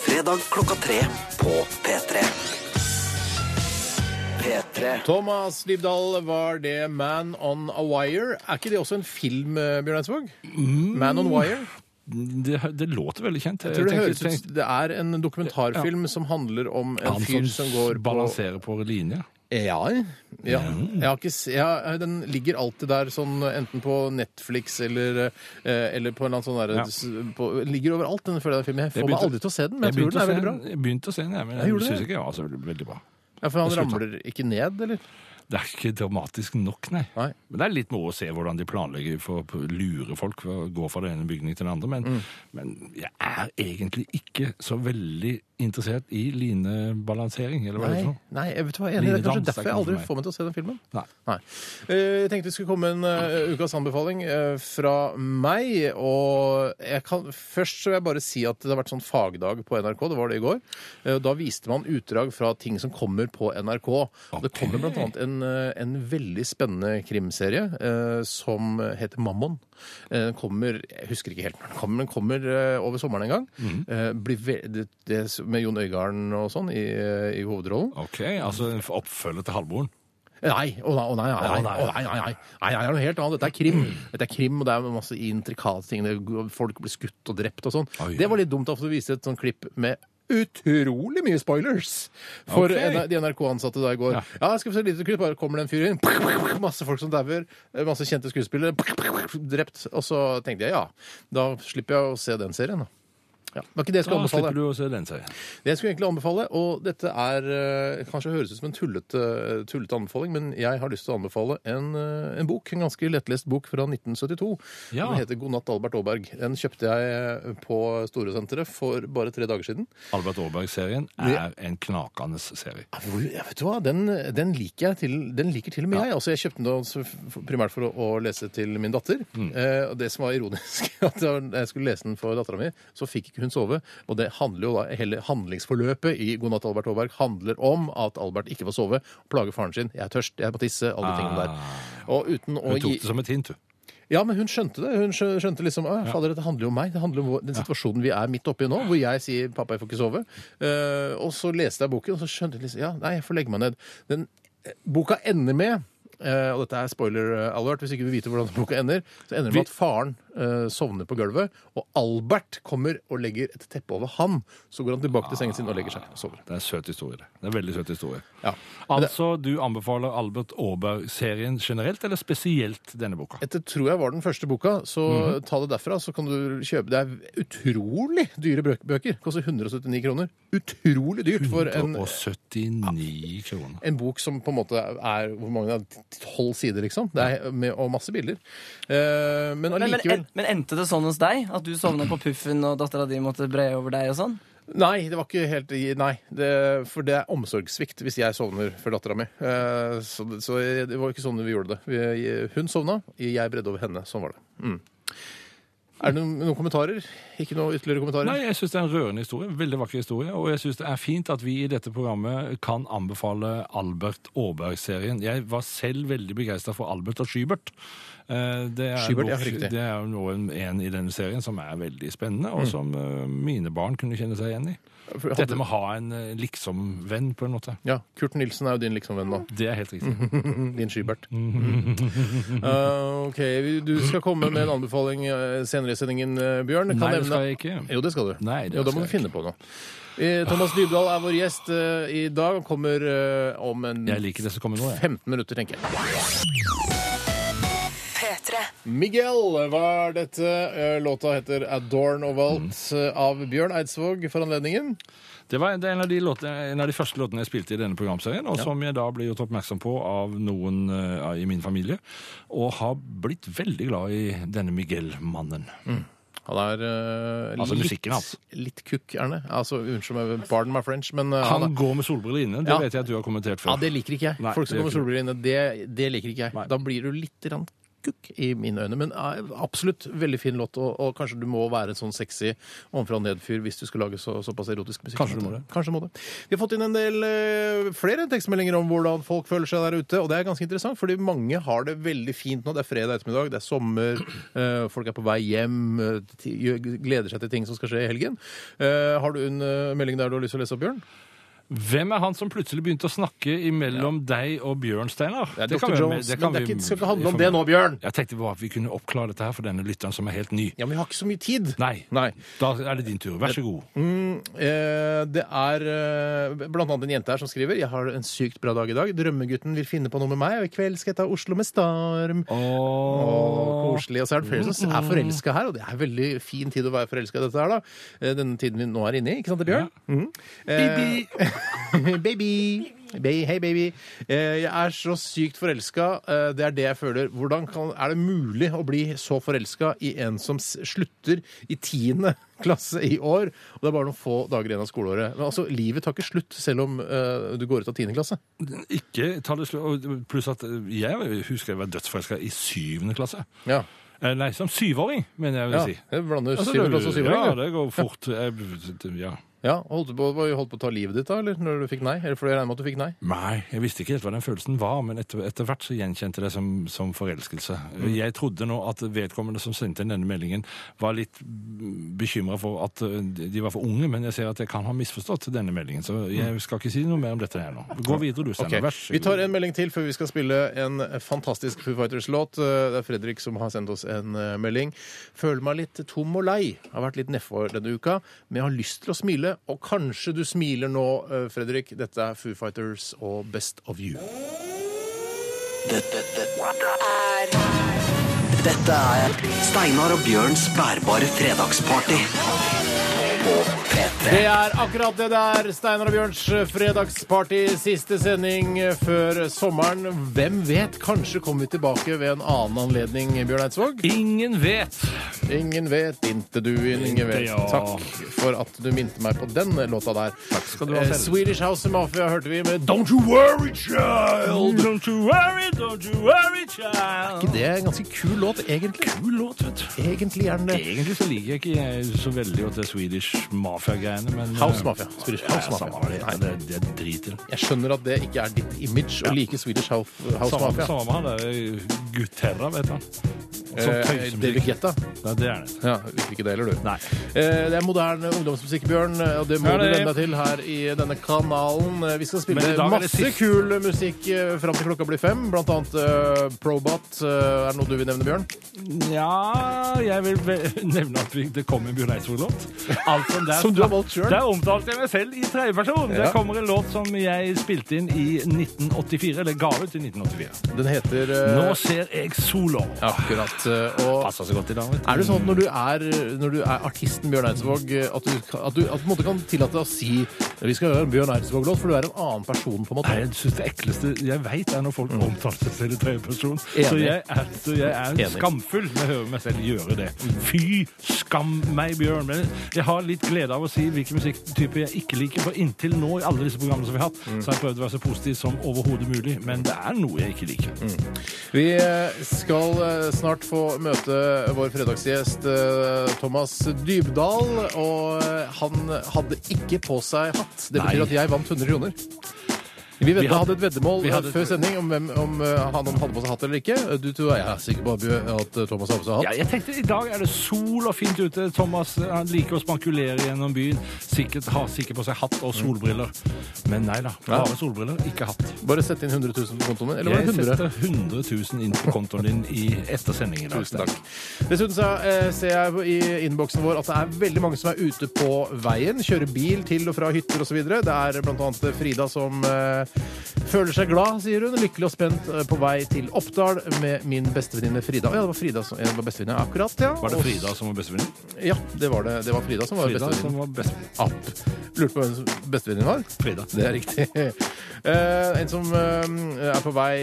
Fredag klokka tre på P3. P3. Thomas Dybdahl, var det Man on a Wire? Er ikke det også en film, eh, Bjørn Eidsvåg? Man on Wire? Det, det låter veldig kjent. Jeg tror det høres ut Det er en dokumentarfilm som handler om en Han fyr som går på balanserer på linje. Ja. ja. Jeg har ikke, s- ja, den ligger alltid der, sånn enten på Netflix eller, eh, eller på en eller annen sånn der, Ja. s- på- Ligger overalt, den føler jeg, den filmen. Jeg Jeg får meg begynte- aldri til å se den, men jeg, Jeg tror den er veldig bra. jeg begynte å se den, jeg, men Jeg jeg gjorde syns det. ikke den var så veldig, veldig bra. Ja, For han Jeg slutta. ramler ikke ned, eller? Det er ikke dramatisk nok, nei. Nei. Men det er litt moro å se hvordan de planlegger for å lure folk for å gå fra den ene bygningen til den andre. Men, Mm. men jeg er egentlig ikke så veldig interessert i linebalansering, eller hva er det Nei, for noe? nei, jeg vet hva, jeg. Det er kanskje er derfor jeg aldri får meg til å se den filmen. Nei. Nei. Eh, Jeg tenkte det skulle komme en uh, ukas anbefaling uh, fra meg. Og jeg kan, først så vil jeg bare si at det har vært sånn fagdag på NRK. Det var det i går. Uh, Da viste man utdrag fra ting som kommer på NRK. Okay. Det kommer annet en en, veldig spennende krimserie som heter Mammon. Den kommer Jeg husker ikke helt når den kommer, men kommer eh, over sommeren en gang. Blir det, det, med Jon Øigarden og sånn i, i hovedrollen. OK, altså en oppfølger til Halvmoren. Nei, å nei, å nei, nei, nei, nei. nei, nei, nei. nei, det er noe helt annet. Dette er krim. Dette er krim, og det er masse intrikate ting. Folk blir skutt og drept og sånn. Det var litt dumt, for du viste et sånt klipp med utrolig mye spoilers for okay. De NRK-ansatte da i går. Ja, skal vi se et lite klipp, bare kommer det en fyr inn, masse folk som dauer, masse kjente skuespillere, drept. Og så tenkte jeg ja, da slipper jeg å se den serien, da. Ja. Det var ikke det jeg skulle Da anbefale. slipper du å se den serien. Det jeg skulle egentlig anbefale, og dette er eh, kanskje høres ut som en tullete, tullete anbefaling, men jeg har lyst til å anbefale en, eh, en bok, en ganske lettlest bok fra 1972. Ja. Den heter God natt, Albert Aaberg. Den kjøpte jeg på Storesenteret for bare tre dager siden. Albert Aaberg-serien er en knakende serie. Ja, hvor- ja, vet du hva, den, den liker jeg til, den liker til og med jeg. Altså, jeg kjøpte den da primært for å, å lese til min datter. Eh, og det som var ironisk, at da jeg skulle lese den for dattera mi, så fikk ikke hun sove. Og det handler jo da, hele handlingsforløpet i God natt, Albert Aaberg handler om at Albert ikke får sove plager faren sin. 'Jeg er tørst, jeg må tisse', alle de tingene der. Og uten å Hun tok det som et hint, du. ja, men hun skjønte det. Hun skjønte liksom fader, dette handler jo om meg. Det handler om den situasjonen vi er midt oppi nå, hvor jeg sier 'pappa, jeg får ikke sove'. Uh, og så leste jeg boken, og så skjønte jeg liksom Ja, nei, jeg får legge meg ned. Den eh, boka ender med eh, og dette er spoiler eh, alert, hvis ikke vi vet vite hvordan boka ender, så ender det med at faren eh, sovner på gulvet, og Albert kommer og legger et teppe over ham. Så går han tilbake til sengen sin og legger seg og sover. Det er en søt historie. det. Er en veldig søt historie. Ja. Altså, du anbefaler Albert Aaberg-serien generelt, eller spesielt denne boka? Dette tror jeg var den første boka, så ta det derfra, så kan du kjøpe Det er utrolig dyre bøker. Koster 179 kroner. Utrolig dyrt for en, 179 kroner. en bok som på en måte er hvor mange er det? Tolv sider, liksom. Det er med, og masse bilder. Eh, men Men, men, men endte det sånn hos deg? At du sovna på puffen, og dattera di måtte bre over deg og sånn? Nei, det var ikke helt Nei. Det, for det er omsorgssvikt hvis jeg sovner for dattera mi. Eh, så, så det var ikke sånn vi gjorde det. Vi, hun sovna, jeg bredde over henne. Sånn var det. Mm. Er det noen, noen kommentarer? Ikke noe ytterligere kommentarer? Nei, jeg syns det er en rørende historie. Veldig vakker historie. Og jeg syns det er fint at vi i dette programmet kan anbefale Albert Aaberg-serien. Jeg var selv veldig begeistra for Albert og Skybert. Eh, Det er, Skybert, ja, riktig. det er jo noe, en i denne serien som er veldig spennende, Mm. og som eh, mine barn kunne kjenne seg igjen i. Hadde- Dette med å ha en eh, liksom-venn, på en måte. Ja, Kurt Nilsen er jo din liksom-venn nå. Det er helt riktig. Din Skybert. Uh, ok, Du skal komme med en anbefaling uh, senere i sendingen, Bjørn. Kan Nei, det skal jeg ikke. Jo, det skal du. Nei, det jo, da må du finne på noe. Eh, Thomas Dybdahl er vår gjest i dag. Kommer om en Jeg liker det som kommer nå, jeg. 15 minutter, tenker jeg. P3. Miguel var dette. Uh, låta heter 'Adorn of Alt' uh, av Bjørn Eidsvåg for anledningen. Det var en av, de låtene, en av de første låtene jeg spilte i denne programserien, og som jeg da ble gjort oppmerksom på av noen uh, i min familie, og har blitt veldig glad i denne Miguel-mannen. Han er uh, Altså litt, litt kukk, Erne. Altså, Unnskyld meg, pardon my French, men uh, Han han er går med solbriller inne, det Ja. vet jeg at du har kommentert før. Ja, det liker ikke jeg. Nei, Folk som går med solbriller inne, det, det liker ikke jeg. Nei. Da blir du litt grann kukk i mine øyne. Men absolutt veldig fin låt, og, og kanskje du må være en sånn sexy ovenfra og ned-fyr hvis du skal lage så, såpass erotisk musikk. Kanskje du må det. Kanskje må det. Vi har fått inn en del eh, flere tekstmeldinger om hvordan folk føler seg der ute, og det er ganske interessant, fordi mange har det veldig fint nå. Det er fredag ettermiddag, det er sommer, eh, folk er på vei hjem, eh, gleder seg til ting som skal skje i helgen. Har du en melding der du har lyst til å lese opp, Bjørn? Hvem er han som plutselig begynte å snakke imellom deg og Bjørn, Steinar? Det er Det kan vi- Jones, det kan men det vi ikke, skal ikke handle om det nå, Bjørn! Jeg tenkte bare at vi kunne oppklare dette her for denne lytteren som er helt ny. Ja, men vi har ikke så mye tid. Nei. Nei. Da er det din tur. Vær så god. Eh, det er eh, blant annet en jente her som skriver Jeg har en sykt bra dag i dag. Drømmegutten vil finne på noe med meg, og i kveld skal jeg ta Oslo med storm. Åh, koselig. Og så er det flere som er forelska her, og det er veldig fin tid å være forelska i dette her, da. Eh, Denne tiden vi nå er inne i, ikke sant Bjørn? Bjørn? Mm. Eh, baby. Baby, Hei, baby. Eh, Jeg er så sykt forelska. Eh, Det er det jeg føler. Hvordan kan, er det mulig å bli så forelska i en som s- slutter i tiende klasse i år? Og det er bare noen få dager igjen av skoleåret. Men altså, livet tar ikke slutt selv om eh, du går ut av tiende klasse. Ikke ta det og Pluss at jeg husker jeg var dødsforelska i syvende klasse. Ja. Eh, Nei, som syvåring, mener jeg vil ja. si. Jeg blander Altså, syvende klasse og syvåring. Ja, det går fort. Jeg- Ja. Ja, holdt du på, holdt på å ta livet ditt da, eller når du fikk nei? Eller fordi jeg regner med at du fikk nei? Nei, jeg visste ikke helt hva den følelsen var, men etter, etter hvert så gjenkjente jeg det som, som forelskelse. Jeg trodde nå at vedkommende som sendte inn denne meldingen, var litt bekymra for at eh, de var for unge, men jeg ser at jeg kan ha misforstått denne meldingen, så jeg skal ikke si noe mer om dette her nå. Gå videre, du, Steinar. Okay. Vær så Vi tar en melding til før vi skal spille en fantastisk Foo Fighters-låt. Eh, Det er Fredrik som har sendt oss en eh, melding. Føler meg litt tom og lei. Har vært litt nedfor denne uka, men jeg har lyst til å smile. Og kanskje du smiler nå, eh, Fredrik. Dette er Foo Fighters og Best of You. Dette, dette, Er dette er Steinar og Bjørns bærbare fredagsparty. På P3. Det er akkurat det der. Steinar og Bjørns fredagsparty. Siste sending før sommeren. Hvem vet? Kanskje kommer vi tilbake ved en annen anledning, Bjørn Eidsvåg? Ingen vet. Ingen vet, inte du, ingen vet. ja. Takk for at du minte meg på den låta der. Takk skal du ha, selv. Swedish House Mafia hørte vi med Don't You Worry Child. Don't you worry, don't you worry, child. Er ikke Det er en ganske kul låt, egentlig. Kul låt, vet du. Egentlig er den det. Egentlig så liker jeg ikke jeg så veldig godt det Swedish Mafia-greiene, men House eh, Mafia. Swedish House samme Mafia. hva det heter, det, det driter jeg. Jeg skjønner at det ikke er ditt image å like Swedish House, House Samme, Mafia. samme med han der Guterra, vet han. Eh, tøysemusikk. David Guetta. Ja, det er det. Ja, liker ikke det heller, du. Nei. Eh, Det er moderne ungdomsmusikk, Bjørn, og det må du det- venne deg til her i denne kanalen. Eh, Vi skal spille Men i dag er det masse sist- kul musikk eh, fram til klokka blir fem, blant annet eh, Probot. Eh, Er det noe du vil nevne, Bjørn? Ja, jeg vil nevne at vi, det kommer en Bjørn Eidsvåg-låt. Der, Som du har valgt selv. Der omtalte jeg meg selv i tredjeperson. Ja. Det kommer en låt som jeg spilte inn i 1984, eller ga ut i 1984. Den heter eh, Nå ser jeg sola. Akkurat. Og Passa så godt i dag, vet du. er det sånn at når du er, når du er artisten Bjørn Eidsvåg, eh, at du, at du at på en måte kan tillate deg å si vi skal gjøre en Bjørn Eidsvåg-låt, for du er en annen person, på en måte? Nei, jeg synes det ekleste jeg vet er når folk omtaler seg selv i tredjeperson. Så jeg er, så jeg er Enig. skamfull når jeg hører meg selv gjøre det. Fy skam meg, Bjørn. Men jeg har litt glede av å si hvilken musikktype jeg ikke liker, for inntil nå i alle disse programmene som vi har hatt, Mm. så har jeg prøvd å være så positiv som overhodet mulig. Men det er noe jeg ikke liker. Vi eh, skal eh, snart få møte vår fredagsgjest eh, Thomas Dybdahl, og eh, han hadde ikke på seg hatt. Det betyr Nei. at jeg vant 100 kroner. Vi, vet, Vi hadde- et veddemål vi hadde- eh, før sending om, hvem, om eh, han hadde på seg hatt eller ikke. Du tror jeg er sikker på at eh, Thomas hadde på seg hatt. Ja, jeg tenkte I dag er det sol og fint ute. Thomas eh, han liker å spankulere gjennom byen. Sikkert Har sikkert på seg hatt og solbriller. Men nei da. Ja. Bare solbriller, ikke hatt. Bare sett inn 100 000 på kontoen min. Eller var Jeg det 100? setter 100 000 inn på kontoen din i etter sendingen. Tusen takk. Dessuten så eh, ser jeg i innboksen vår at det er veldig mange som er ute på veien. Kjører bil til og fra hytter osv. Det er bl.a. Frida som eh, føler seg glad, sier hun. Lykkelig og spent eh, på vei til Oppdal med min bestevenninne Frida. Ja, det var Frida som var bestevenninne akkurat, ja. Var det Frida som var bestevenninne? Ja, det var det. Det var Frida som var Frida som var best... App. Lurte på hvem bestevenninnen var? Frida. Det er riktig. Uh, en som uh, er på vei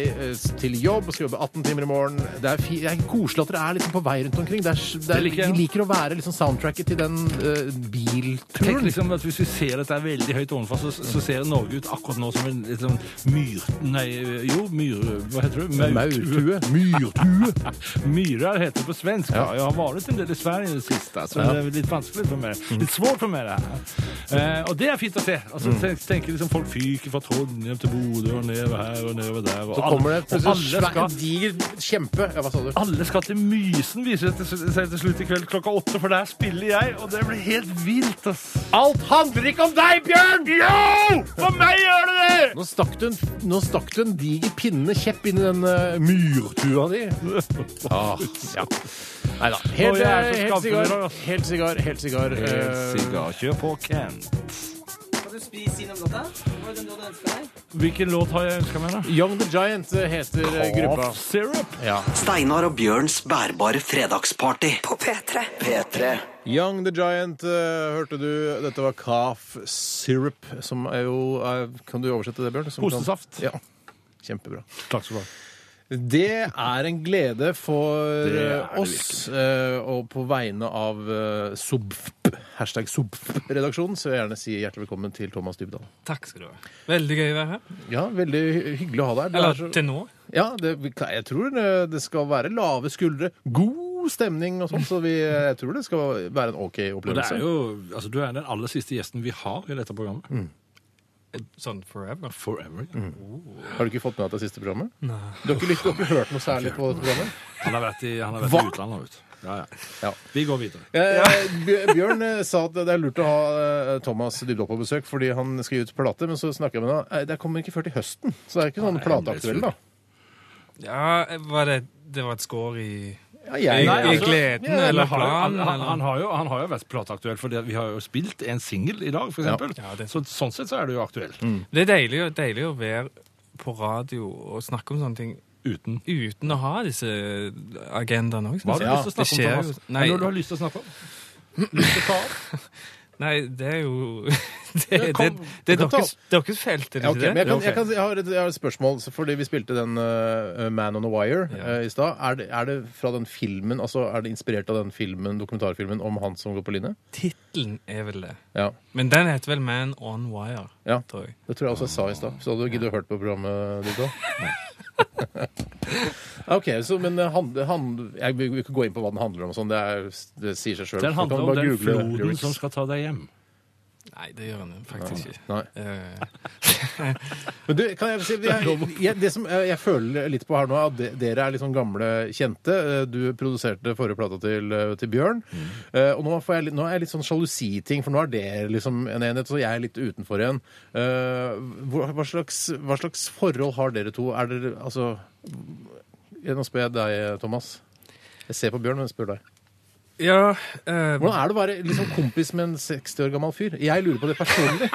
til jobb og skal jobbe 18 timer i morgen. Det er, det er koselig at dere er liksom på vei rundt omkring. Det er, det er, Det liker de liker å være liksom soundtracket til den bilturen. Tenk liksom at Hvis vi ser dette er veldig høyt ovenfor, så, så ser Norge ut akkurat nå som en sånn myr... Nei, jo, myr... Hva heter det? Maurtue. Myrtue. Myrar heter det på svensk. Ja. Jeg har vært en del i Sverige i det siste, så det er litt vanskelig for meg. Litt svårt for meg, det her. Eh, og det er fint å se. Altså, tenk, tenker liksom Folk fyker fra Trondheim til Bodø og nedover her og nedover der. Og Så kommer det og plutselig alle skal, en diger kjempe. Ja, hva sa du? alle skal til Mysen, viser det seg til slutt i kveld klokka åtte, for der spiller jeg, og det blir helt vilt, ass. Alt handler ikke om deg, Bjørn! Jo! For meg gjør det det! Nå stakk du en, nå stakk du en diger pinne kjepp inn i den uh, myrtua di. Ah, ja. Nei da. Helt, Å, jeg er så eh, helt skamfull i sigar. dag, ass. Helt sigar. Helt sigar. eh, Sigar, kjør på, Ken. Du om? Hva du deg? Hvilken låt har jeg ønska meg, da? Young the Giant eh, heter eh, gruppa. Cough Syrup. Ja. Steinar og Bjørns bærbare fredagsparty. På P3. P3. Young the Giant, eh, hørte du. Dette var Calf Syrup, som er jo er, Kan du oversette det, Bjørn? Som kan- Hostesaft. Ja. Kjempebra. Takk skal du ha. Det er en glede for Det er eh, det oss, eh, og på vegne av eh, SOBFP, hashtag SOBFP-redaksjonen, så vil jeg gjerne si hjertelig velkommen til Thomas Dybdahl. Takk skal du ha. Veldig gøy å være her. Ja, veldig hy- hyggelig å ha deg. Du Eller er så- til nå. Ja, det, jeg tror det skal være lave skuldre, god god stemning og sånn, så vi, jeg tror det skal være en OK Og det opplevelse. er jo, altså Du er den aller siste gjesten vi har i dette programmet. Sånn forever. Forever. Har du ikke fått med deg det siste programmet? Nei. Du har ikke, lyst- du har høre hørt noe særlig på dette programmet? Han har vært i, han har vært i utlandet. Vet. Ja, ja. Ja. Vi går videre. Eh, Bj- Bjørn eh, sa at det er lurt å ha eh, Thomas Dybdahl på besøk fordi han skal gi ut plate, men så snakker jeg med ham. eh, Det kommer ikke før til høsten, så det er ikke sånn plateaktuell, da. Ja, var det, det var et skår i Ja, jeg, Nei, altså, gleden ja, eller Han har, jo- planen? han, han, han, har jo, han har jo vært plateaktuell, for vi har jo spilt en singel i dag, for Ja. Ja, det- Så sånn sett så er det jo aktuell. Det er deilig, deilig å være på radio og snakke om sånne ting Uten. uten å ha disse agendaene òg. Hva har du Ja, lyst til å snakke om, Thomas? nei. Når du har lyst til å snakke om? Lyst til å ta opp? Nei, det er jo Det, det, det, det, er deres, deres felt, er det ikke men jeg, kan, jeg, kan, jeg, har et, jeg har et spørsmål, fordi vi spilte den uh, Man on a Wire Ja. uh, i stad. Er, det- er det fra den filmen, altså er det inspirert av den filmen, dokumentarfilmen om han som går på linje? Tittelen er vel det. Ja, Men den heter vel Man on Wire, Ja. tror jeg. det tror jeg også jeg sa i stad. Så hadde du giddet å hørt på programmet ditt òg? OK, så men han, hand, hand, Jeg vil ikke gå inn på hva den handler om sånn, det, er, det sier seg sjøl. Den handler om den floden som skal ta deg hjem. Nei, det gjør han faktisk ikke. Nei. Eh, Men du, kan jeg si jeg, jeg, Det som jeg, jeg føler litt på her nå, er at de, dere er litt sånn gamle kjente. Eh, Du produserte forrige plata til, eh, til Bjørn. Eh, og nå, får jeg, litt- nå er jeg litt sånn sjalusiting, for nå er det liksom en enhet, så jeg er litt utenfor igjen. Eh, hvor, hva, slags, hva slags forhold har dere to? Er dere altså Nå spør jeg deg, Thomas. Jeg ser på Bjørn, men jeg spør deg. Ja eh, Hvordan er det å være liksom kompis med en 60 år gammel fyr? Jeg lurer på det personlig.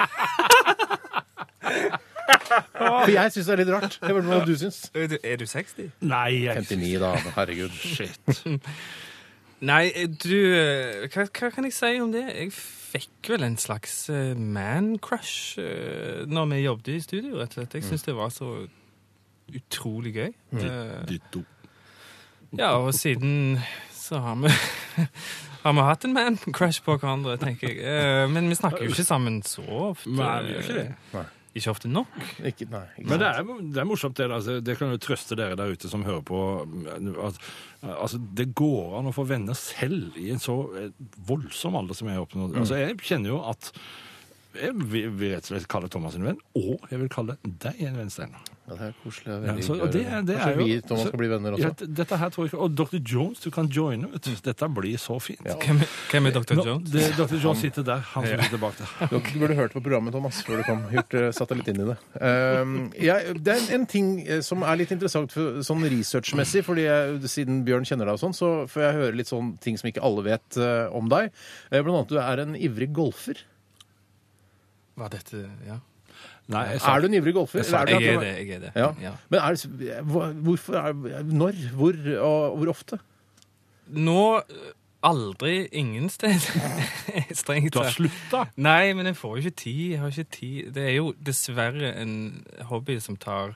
For jeg syns det er litt rart. Jeg vet ikke hva du syns. er, du, er du 60? Nei, jeg 59, da. Herregud. Shit. Nei, du eh, hva, hva kan jeg si om det? Jeg fikk vel en slags eh, man-crush uh, når vi jobbet i studio, rett og slett. Jeg syns det var så utrolig gøy. Eh, Ditto. ja, og siden så har vi har vi hatt en man-crush på hverandre, tenker jeg. Eh, men vi snakker jo ikke sammen så ofte. Nei, vi gjør ikke det. Ikke ofte nok. Ikke, nei, ikke Men det er, det er morsomt, det. Altså, det kan jo trøste dere der ute som hører på. At, altså, det går an å få venner selv i en så eh, voldsom alder som jeg har oppnådd. Altså, jeg kjenner jo at jeg vil rett og slett kalle Thomas en venn, og jeg vil kalle deg en venn, Steinar. Ja, det er koselig. og Ja, veldig så- og det, det Kanskje er jo, vi man skal bli venner også? Ja, dette her tror jeg ikke, Og Dr. Jones, du kan joine. vet du. Dette blir så fint. Ja. Hvem, hvem er Dr. Nå, Jones? det, Dr. Jones sitter der, han som sitter bak der. Du, du burde hørt på programmet, Thomas, før du kom. Gjort, eh, satt deg litt inn i det. Um, jeg, det er en, en ting eh, som er litt interessant for, sånn researchmessig, fordi jeg, siden Bjørn kjenner deg og sånn, så får jeg høre litt sånn ting som ikke alle vet uh, om deg. Blant annet du er en ivrig golfer. Var dette Ja. Nei, jeg sa, Er du en ivrig golfer? Jeg sa- eller Jeg er det. jeg er det. Ja. Ja. Men er det, hva- hvorfor er, Når? Hvor? Og hvor ofte? Nå eh, aldri ingen sted. Strengt du har tatt. slutta? Nei, men jeg får jo ikke tid. Jeg har ikke tid. Det er jo dessverre en hobby som tar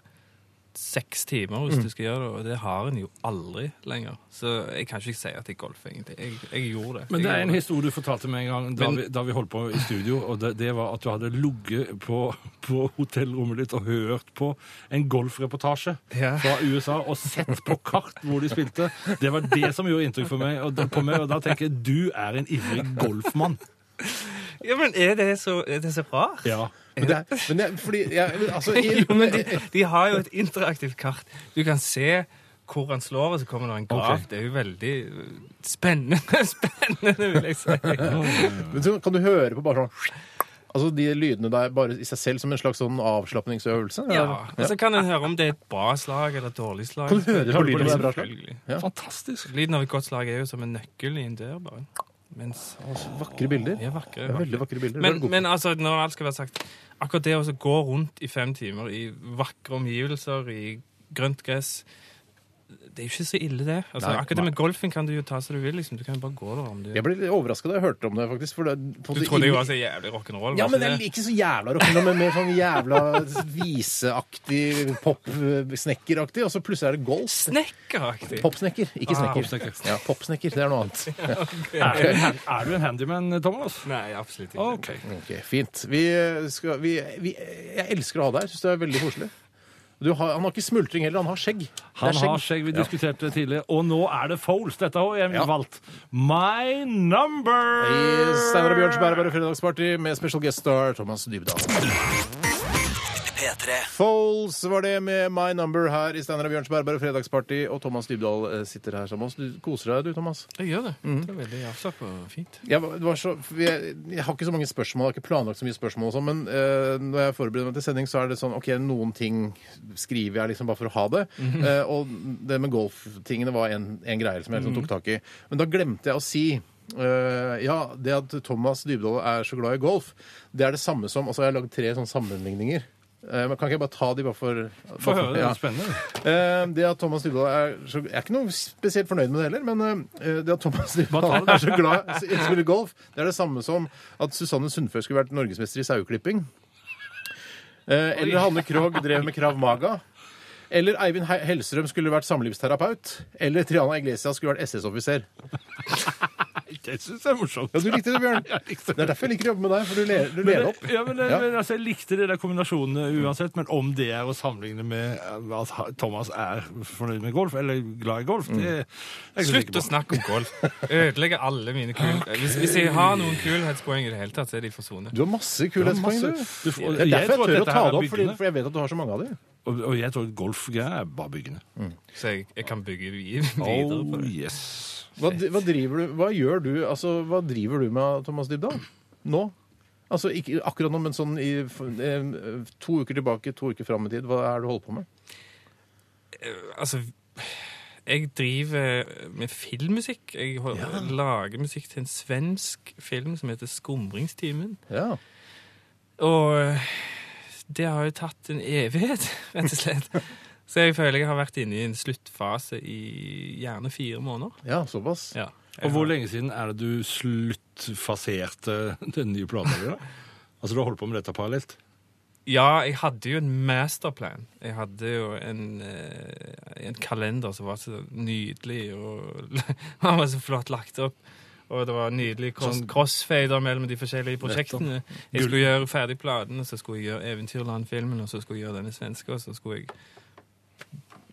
seks timer Mm. hvis du skal gjøre det, og det har en jo aldri lenger. Så jeg kan ikke si at jeg golfer, egentlig. Jeg, jeg gjorde det. Men det er en historie du fortalte meg en gang da, Men- vi, da vi holdt på i studio, og det, det var at du hadde ligget på, på hotellrommet ditt og hørt på en golfreportasje Ja. fra USA og sett på kart hvor de spilte. Det var det som gjorde inntrykk meg, og, på meg, og da tenker jeg du er en ivrig golfmann. Ja, men er det så, er det så bra? Ja. Men det er, men det er fordi jeg, altså, i, Jo, men de, de har jo et interaktivt kart. Du kan se hvor han slår, og så kommer det en graf. Okay. Det er jo veldig øh, spennende, spennende, vil jeg si. Men så kan du høre på bare sånn Altså de lydene der bare i seg selv som en slags sånn avslapningsøvelse? Ja, eller? og så kan en høre om det er et bra slag eller et dårlig slag. Kan du høre på lyden om det er bra slag? Ja. Fantastisk. Lyden av et godt slag er jo som en nøkkel i en dør, bare. Mens Altså, vakre bilder. Ja, vakre, vakre. Veldig vakre bilder. Men, men altså, når alt skal være sagt, akkurat det å gå rundt i fem timer i vakre omgivelser, i grønt gress Det er jo ikke så ille, det. Altså, Nei, akkurat det med golfen kan du jo ta som du vil. liksom. Du kan jo bare gå der om du jeg ble litt overraska da jeg hørte om det, faktisk. For det, på Du trodde jo det var så jævlig rock'n'roll? Ja, men det er ikke så jævla rock'n'roll, men mer sånn jævla viseaktig, popsnekkeraktig, og så plutselig er det golf. Snekkeraktig. Popsnekker, ikke Ah, snekker. Ja, popsnekker, det er noe annet. Er du, en, er du en handyman, Thomas? Nei, absolutt ikke. OK. Ok, Fint. Vi skal, vi, vi, jeg elsker å ha deg her. Syns det er veldig koselig. Du har, han har ikke smultring heller, han har skjegg. Det er Han har skjegg, vi diskuterte det tidligere. Og nå er det Foles. Dette har jeg Ja. valgt. My number! I Steinar og Bjørns bærbare fredagsparty med special guest star Thomas Dybdahl. P3. Foles var det med My Number her i Steinar og Bjørns bærbare fredagsparty. Og Thomas Dybdahl eh, sitter her sammen med oss. Du koser deg, du, Thomas? Jeg gjør det. Det er veldig avslappet og fint. Jeg, var- det var så, jeg, jeg har ikke så mange spørsmål, jeg har ikke planlagt så mye spørsmål, og sånn, men eh, når jeg forbereder meg til sending, så er det sånn OK, noen ting skriver jeg liksom bare for å ha det. Eh, og det med golftingene var en, en greie som jeg liksom tok tak i. Men da glemte jeg å si eh, ja, det at Thomas Dybdahl er så glad i golf, det er det samme som Altså, jeg har lagd tre sånne sammenligninger. Eh, men kan ikke jeg bare ta de bare for Få høre, det ja. er spennende. Eh, Det at Thomas Dybdahl er så, Jeg er ikke noe spesielt fornøyd med det heller, men eh, det at Thomas Dybdahl er så glad i å spille golf, det er det samme som at Susanne Sundfør skulle vært norgesmester i saueklipping. Eh, Eller Hanne Krogh drev med Krav Maga. Eller Eivind He- Hellstrøm skulle vært samlivsterapeut. Eller Triana Iglesias skulle vært SS-offiser. Det syns jeg er morsomt. Ja, Du likte det, Bjørn. Det er derfor jeg liker å jobbe med deg, for du ler, du ler opp. Ja, men, Ja. men altså, Jeg likte de der kombinasjonene uansett, men om det er å sammenligne med eh, at ha- Thomas er fornøyd med golf, eller glad i golf, det er jeg ikke Slutt sikker å på. snakke om golf. Ødelegger alle mine kul... Hvis, hvis jeg har noen kulhetspoeng i det hele tatt, så er de forsvunnet. Du har masse kulhetspoeng, du. Du får- Det er jeg derfor jeg tør å dette ta er det opp, fordi, byggende. for jeg vet at du har så mange av dem. Og, og jeg tror golfgreier er bare byggende. Så jeg, jeg kan bygge videre på Oh, yes. Hva, hva driver du Hva gjør du Altså, hva driver du med, Thomas Dybdahl? Nå? Altså, ikke akkurat nå, men sånn i eh, to uker tilbake, to uker fram i tid. Hva er det du holder på med? Altså, jeg driver med filmmusikk. Jeg ja. lager musikk til en svensk film som heter Skumringstimen. Ja. Og eh, det har jo tatt en evighet, rett og slett. Så jeg føler jeg har vært inne i en sluttfase i gjerne fire måneder. ja, såpass. Ja. Og hvor lenge siden er det du sluttfaserte den nye plata di? da? Altså, du har holdt på med dette parallelt? Ja, jeg hadde jo en masterplan. Jeg hadde jo en, eh, en kalender som var så nydelig, og han var så flott lagt opp. Og det var nydelig cross Sånn- crossfader mellom de forskjellige prosjektene. Jeg skulle gjøre ferdig platen, og så skulle jeg gjøre Eventyrland-filmen, og så skulle jeg gjøre denne svenske, og så skulle jeg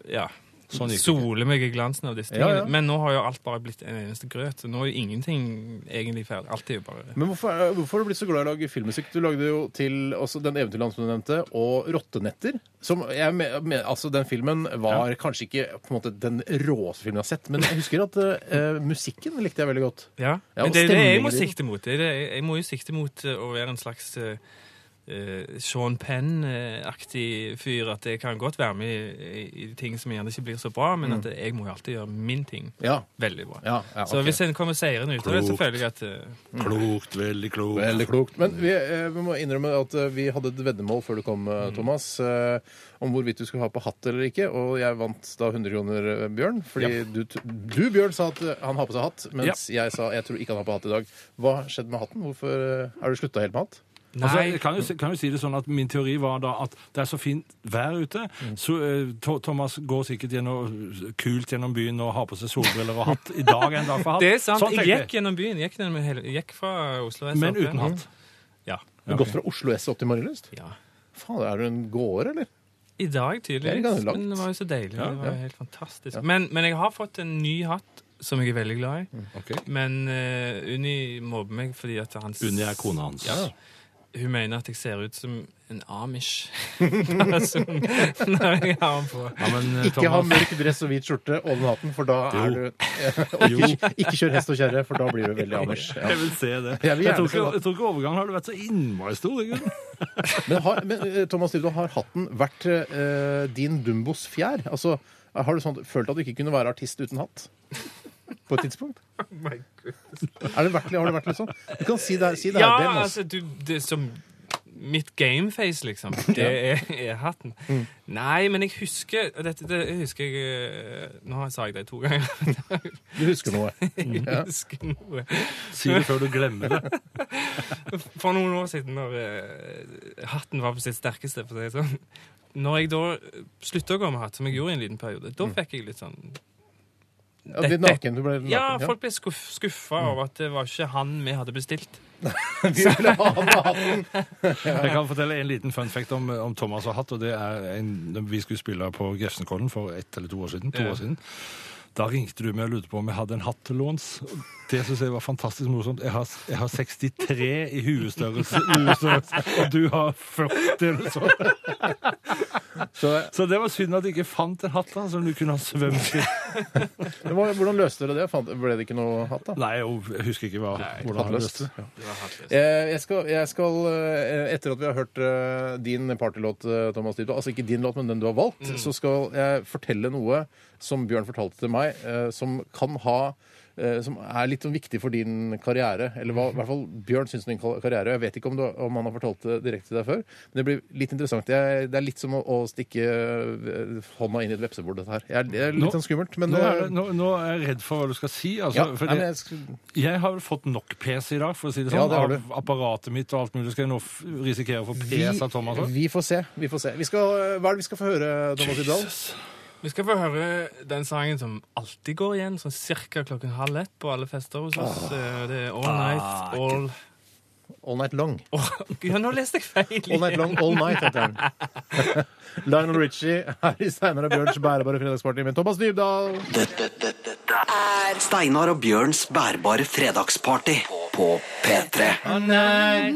ja, Sånn sole meg i glansen av disse tingene. ja. Men nå har jo alt bare blitt en eneste grøt, nå er jo ingenting egentlig ferdig. Alt er jo bare Men hvorfor, er- hvorfor har du blitt så glad i å lage filmmusikk? Du lagde jo til også den Eventyrland som du nevnte, og Rottenetter. Som jeg, me- me- altså, den filmen var kanskje ikke på en måte den råeste filmen jeg har sett, men jeg husker at eh, musikken likte jeg veldig godt. Ja, Ja, og men det er det jeg stemningen må sikte mot. Det er det, jeg må jo sikte mot eh, å være en slags eh, Sean Penn-aktig fyr. At jeg kan godt være med i, i, ting som gjerne ikke blir så bra, men at jeg må jo alltid gjøre min ting Ja. veldig bra. Ja, ja, okay. Så hvis en kommer seirende ut av det, så føler jeg at eh, Klokt, veldig klokt. Veldig klokt. Men vi, eh, vi må innrømme at eh, vi hadde et veddemål før du kom, eh, Thomas, eh, om hvorvidt du skulle ha på hatt eller ikke. Og jeg vant da 100 kroner, eh, Bjørn. Fordi du, du, Bjørn, sa at eh, han har på seg hatt, mens jeg sa jeg tror ikke han har på hatt i dag. Hva skjedde med hatten? Hvorfor eh, har du slutta helt med hatt? Altså, Nei, jeg kan, jo, kan jo si det sånn at Min teori var da at det er så fint vær ute. Mm. så eh, Thomas går sikkert gjennom, kult gjennom byen og har på seg solbriller og hatt i dag en dag for hatt. det er sant. Sånn Jeg gikk gjennom byen. Gikk, gjennom hele, gikk fra Oslo S Men uten ja. hatt. Ja. Du har gått fra Oslo S opp til Marienlyst? ja. Faen, er du en gåer, eller? I dag, tydeligvis. Men det var jo så deilig. Ja, det var ja. helt fantastisk. Men, men jeg har fått en ny hatt som jeg er veldig glad i. Okay. Men uh, Unni mobber meg fordi at hans Unni er kona hans. Ja. Hun mener at jeg ser ut som en amish når jeg har den på. Ja, men, eh, Ikke ha mørk dress og hvit skjorte den hatten, for da er du og ikke, ikke kjør hest og kjerre, for da blir du veldig amish. Ja. jeg vil se det. Jeg vil Jeg tror, se ikke, det. jeg tror ikke overgangen har vært så innmari stor. Men, har, men eh, Thomas Dybdahl, har hatten vært uh, din Dumbos fjær? Altså, har du sånn, følt at du ikke kunne være artist uten hatt? På et tidspunkt? Er det vært, har det vært litt sånn? Du kan si det her. Si det Ja, her Ben, altså. du, det er som Mitt gameface, liksom. Det er, er hatten. Mm. Nei, men jeg husker dette, det husker jeg eh, Nå sa jeg det to ganger. Du husker noe. Jeg husker noe. Si det før du glemmer det. For noen år siden, når uh, hatten var på sitt sterkeste, for å si det sånn Når jeg da slutta å gå med hatt, som jeg gjorde i en liten periode, da fikk jeg litt sånn Ja, det, naken. Du ble naken. Ja, ja. folk ble skuff, skuffa over at det var ikke han vi hadde bestilt. Vi ville ha han med hatten! Jeg kan fortelle en liten fun fact om, om Thomas og hatt. og det er en, Vi skulle spille på Grefsenkollen for ett eller to år siden. To Ja. år siden. Da ringte du meg og lurte på om jeg hadde en hatt til låns. Det syns jeg var fantastisk morsomt. Jeg har, jeg har 63 i huestørrelse, og du har 40 eller så. Så, Så det var synd at jeg ikke fant en hatt da, som du kunne ha svømt i. hvordan løste dere det? Ble det ikke noe hatt, da? Nei, jeg husker ikke hva, hvordan han løste ja. Det. Eh, Jeg skal, jeg skal, eh, etter at vi har hørt eh, din partylåt, eh, Thomas Dybdahl, altså ikke din låt, men den du har valgt, Mm. så skal jeg fortelle noe som Bjørn fortalte til meg, eh, som kan ha eh, som er litt sånn viktig for din karriere. Eller hva, i hvert fall Bjørn syns din karriere karriere. Jeg vet ikke om, du, om han har fortalt det direkte til deg før, men det blir litt interessant. Jeg, det er litt som å, å stikke eh, hånda inn i et vepsebol, dette her. Jeg, det er litt Nå- sånn skummelt, men Nå er, det, nå, nå er jeg redd for hva du skal si. Altså, ja, fordi, nei, jeg, skal- Jeg har fått nok pes i dag, for å si det Ja, sånn. det har du. apparatet mitt og alt mulig. Skal jeg nå risikere å få pes av Thomas vi får se. Vi får se. Vi skal, hva er det vi skal få høre, Thomas Dybdahl? Vi skal få høre den sangen som alltid går igjen, sånn cirka klokken halv ett på alle fester hos oss. Eh, Det er All Night, All All Night Long. Oh, Ja, nå leste jeg feil! All Night Long, All Night heter den. Lionel Richie her i Steinar og Bjørns bærebare fredagsparty med Thomas Dybdahl. Dette, dette, dette er Steinar og Bjørns bærbare fredagsparty på P3. Å nei,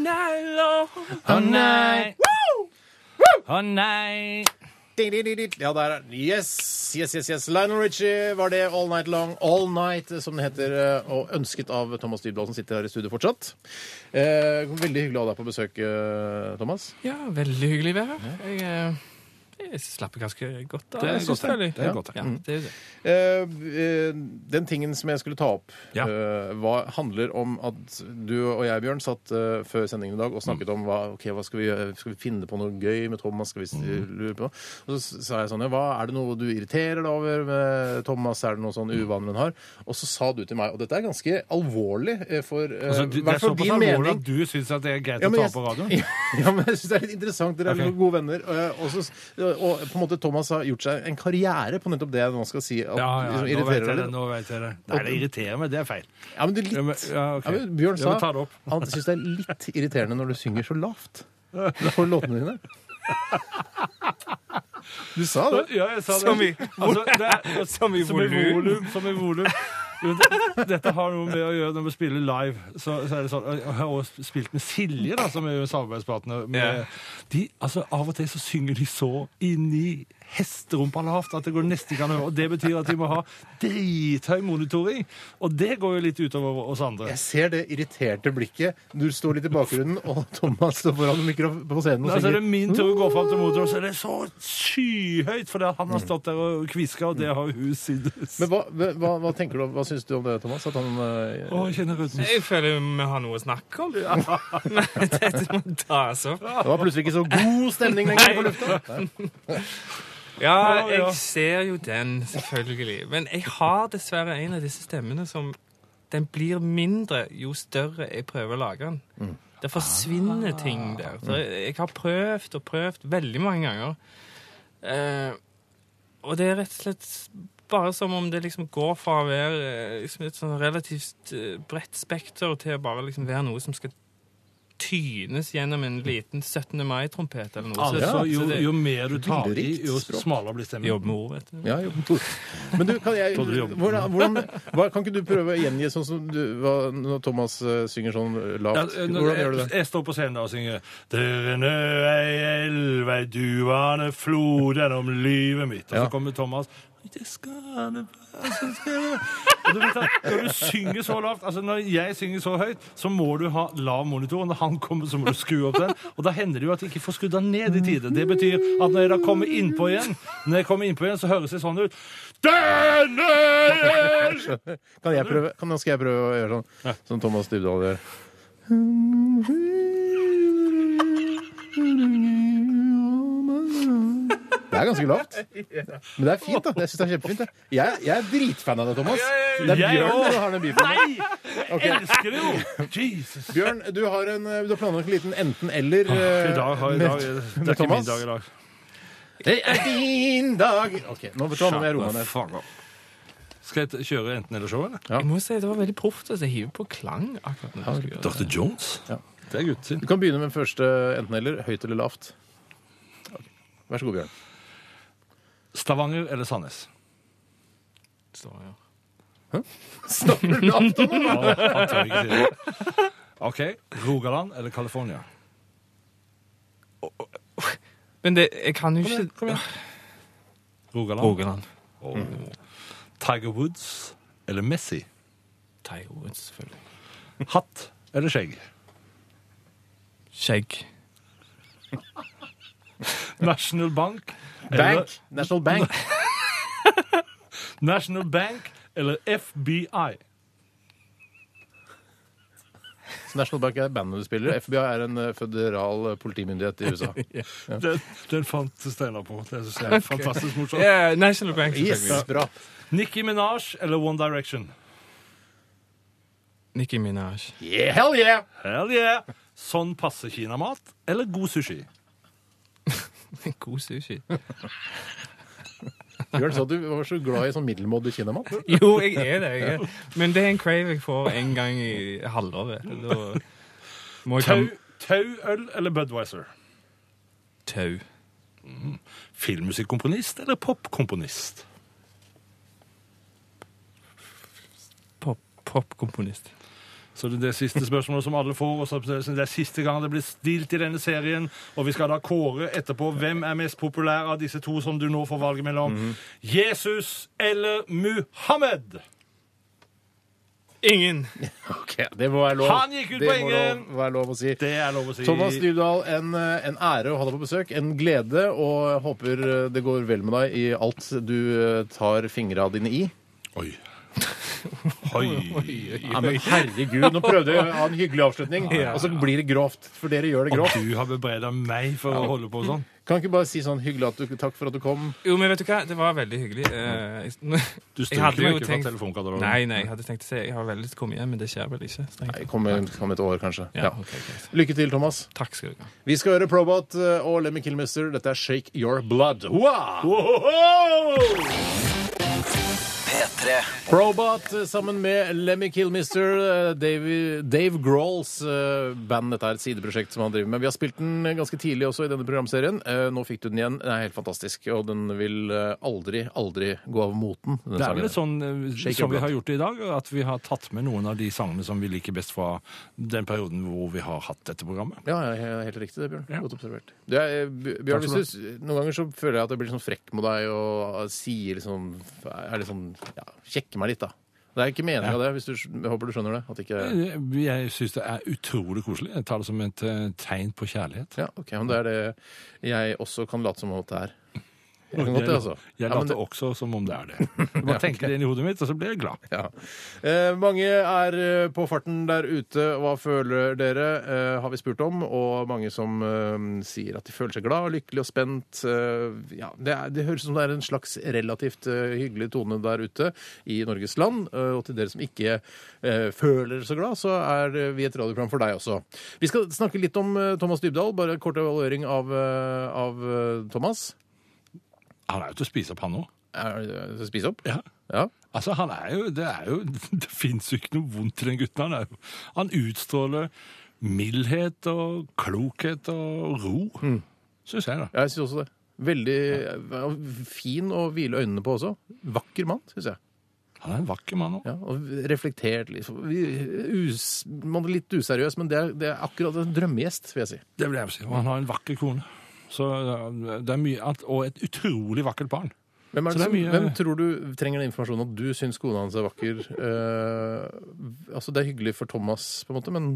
å nei, å nei. Ja, der er Yes, yes, yes, yes. Lionel Richie var det All Night Long, All Night, som det heter, eh, og ønsket av Thomas Dybdahl, som sitter her i studio fortsatt. Eh, veldig hyggelig å ha deg på besøk, eh, Thomas. Ja, veldig hyggelig å være her. Jeg, eh, jeg slapper ganske godt av. Det er godt, det. jeg. Det er godt. Ja, det er det. Eh, eh, den tingen som jeg skulle ta opp, Ja. eh, var, handler om at du og jeg, Bjørn, satt før sendingen i dag og snakket om hva, ok, hva skal vi gjøre? Skal vi finne på noe gøy med Thomas. Skal vi lure på? Og så sa jeg sånn, ja, hva, er det noe du irriterer deg over med Thomas? Er det noe sånn uvaner hun har? Og så sa du til meg, og dette er ganske alvorlig for Altså, du, det er såpass alvorlig at du syns det er greit Ja, å ta opp på radioen? Ja, men jeg syns det er litt interessant. Dere er okay. gode venner. Og, så, og på en måte Thomas har gjort seg en karriere på nettopp det jeg nå skal si. At, Ja, ja, liksom, nå vet jeg det. Nå vet jeg det. Nei, det irriterer meg. Det er feil. Ja, men det er litt Ja, men, ja, ok. Ja, men Bjørn Ja, men sa han syns det er litt irriterende når du synger så lavt for låtene dine. Du sa det. Ja, jeg sa det. Som i- altså, det er, Som i volum. Som i volum. Dette har noe med å gjøre når vi spiller live. Så, så er det sånn, Jeg har også spilt med Silje, da, som er samarbeidspartner. Med, yeah. de, altså, av og til så synger de så inni hesterumpa lavt at det går nesten ikke an å høre. Og det betyr at de må ha drithøy monitoring. Og det går jo litt utover oss andre. Jeg ser det irriterte blikket. Du står litt i bakgrunnen, og Thomas står foran på scenen og sier. det er det min tur å gå fram til motoren, så er det så skyhøyt, For han har stått der og kviska, og det har hun syntes. Men hva, hva, hva tenker du, hva syns du om det, Thomas? At han eh, Å, jeg kjenner rødmen. Jeg føler vi har noe å snakke om. Ja. dette må tas opp. Det var plutselig ikke så god stemning lenger på lufta. Ja, jeg ser jo den, selvfølgelig. Men jeg har dessverre en av disse stemmene som Den blir mindre jo større jeg prøver å lage den. Det forsvinner ting der. Så jeg jeg har prøvd og prøvd veldig mange ganger. Eh, og det er rett og slett bare som om det liksom går fra å være eh, liksom et sånn relativt eh, bredt spekter til å bare liksom være noe som skal tynes gjennom en liten 17. mai-trompet eller noe. Så- Altså, så jo, jo mer du tar i, jo smalere blir stemmen. Jobb med ord, vet du. Ja, jobb med ord. Men du, kan jeg hvordan, hvordan, hva, Kan ikke du prøve å gjengi sånn som du, hva, når Thomas eh, synger sånn eh, Ja, lavt? når Hvordan gjør du det? jeg står på scenen og synger Der er nø ei elv, ei duvande flod gjennom livet mitt. Og Ja. så kommer Thomas det skal det være, så skal det Og du at Når du synger så lavt altså Når jeg synger så høyt, så må du ha lav monitor. Og når han kommer, så må du skru opp den. Og da hender det jo at jeg ikke får skrudd den ned i tide. Det betyr at når jeg da kommer innpå igjen, Når jeg kommer innpå igjen, så høres det sånn ut Denne elv Kan jeg prøve? Kan, skal jeg prøve å gjøre sånn som Thomas Dybdahl gjør? Det er ganske lavt. Men det er fint, da. Jeg synes det er kjempefint. det. Jeg, jeg er dritfan av det, Thomas. Det er Jeg Bjørn du som har den beefen. Nei! Ok. Jeg elsker det jo! Jesus. Bjørn, du har, en, du har planlagt en liten enten-eller I eh, dag har, i med- dag, det er ikke min Thomas. dag i dag. Det er din dag! OK, nå vet du hva, nå må jeg roe meg ned. Faen, da. Skal jeg t- kjøre enten eller show, eller? Ja. Jeg må si det var veldig proft å hive på klang. akkurat når du skulle gjøre det. Dr. Jones? Ja. Det er gutten sin. Du kan begynne med første enten-eller. Høyt eller lavt. Ok. Vær så god, Bjørn. Stavanger eller Sandnes? Stavanger. Hæ? Snakker du lavt om det? OK. Rogaland eller California? Men det, jeg kan jo ikke Kom igjen. Rogaland. Rogaland. Tiger Woods eller Messi? Tiger Woods, selvfølgelig. Hatt eller skjegg? Skjegg. National Bank eller, Bank. National Bank. National Bank eller FBI? National Bank er bandet du spiller. FBI er en eh, føderal eh, politimyndighet i USA. Den, den fant Steinar på. Det synes jeg er fantastisk morsomt. Yeah, National Bank, Yes, selvfølgelig. bra. Nicki Minaj eller One Direction? Nicki Minaj. Yeah, hell yeah! Hell yeah! Sånn passer kinamat eller god sushi? God sushi. Bjørn sa du var så glad i sånn middelmådig kinamat. Jo, jeg er det. Jeg er. Men det er en crave jeg får en gang i halvåret. Tau, tauøl eller Budwiser? tau. Filmmusikkomponist eller popkomponist? Pop- Popkomponist. Så det er det siste spørsmålet som alle får. og så Det er siste gang det blir stilt i denne serien. Og vi skal da kåre etterpå hvem er mest populær av disse to som du nå får valget mellom. Jesus eller Muhammed? Ingen. Ok, Det må være lov. Han gikk ut det på ingen. Må være lov å si. Det er lov å si. Thomas Dybdahl, en, en ære å ha deg på besøk. En glede, og jeg håper det går vel med deg i alt du eh, tar fingra dine i. Oi. Oi. Ja, men herregud, nå prøvde jeg å ha en hyggelig avslutning, og så blir det grovt. For dere gjør det Og grovt. du har bebreda meg for å holde på sånn. Kan ikke bare si sånn hyggelig at du, takk for at du kom. Jo, men vet du hva? Det var veldig hyggelig. Eh, Du Jeg hadde stryker jo ikke fra telefonkatalogen. Nei, nei, jeg hadde tenkt å si jeg har veldig lyst til å komme hjem, men det skjer vel ikke. strengt Nei, tatt. kom, om et år, kanskje. Ja, Ja. ok, greit. Lykke til, Thomas. Takk skal du ha. Vi skal høre Probot eh, og Lemmy Killmister. Dette er Shake Your Blood. Wow! P3 Probot eh, sammen med Lemmy Killmister, eh, Dave, Dave Grohls eh, band. Dette er et sideprosjekt som han driver med. Vi har spilt den ganske tidlig også i denne programserien. Eh, Nå fikk du den igjen. Den er helt fantastisk, og den vil aldri, aldri gå av moten. Det er vel litt sånn Shake som vi har gjort det i dag, at vi har tatt med noen av de sangene som vi liker best fra den perioden hvor vi har hatt dette programmet. Ja, ja, ja, helt riktig det, Bjørn. Ja. Godt observert. Det er, Bjørn, hvis du, noen ganger så føler jeg at jeg blir sånn frekk mot deg og sier liksom Er litt sånn Ja, sjekker meg litt, da. Det er ikke meninga, det. Hvis du, jeg håper du skjønner det. At ikke Eh, Jeg syns det er utrolig koselig. Jeg tar det som et eh, tegn på kjærlighet. Ja, ok, men det er det jeg også kan late som at det er. Jeg kan godt det, altså. Jeg Ja, det- også som om det er det. Du må tenker det inn i hodet mitt, og så blir jeg glad. Ja. Eh, mange er eh, på farten der ute. Hva føler dere, eh, har vi spurt om. Og mange som eh, sier at de føler seg glad, lykkelig og spent. Eh, ja, det, er, det høres ut som det er en slags relativt eh, hyggelig tone der ute i Norges land. Og til dere som ikke føler så glad, så er vi et radioprogram for deg også. Vi skal snakke litt om Thomas Dybdahl. Bare en kort evaluering av, av Thomas. Han er jo til å spise opp, han òg. Spise opp? Ja. Ja. Altså, han er jo Det, er jo, det fins jo ikke noe vondt i den gutten. Han, er jo, han utstråler mildhet og klokhet og ro, Mm. syns jeg, da. Ja, jeg syns også det. Veldig ja. fin å hvile øynene på også. Vakker mann, syns jeg. Han er en vakker mann òg. Ja, og reflektert. Liksom. Us, man litt useriøs, men det er, det er akkurat en drømmegjest, vil jeg si. Det vil jeg si. Og han har en vakker kone. Så det er mye Og et utrolig vakkert barn. Hvem, som, mye- hvem tror du trenger den informasjonen at du syns kona hans er vakker? Eh, altså, det er hyggelig for Thomas, på en måte, men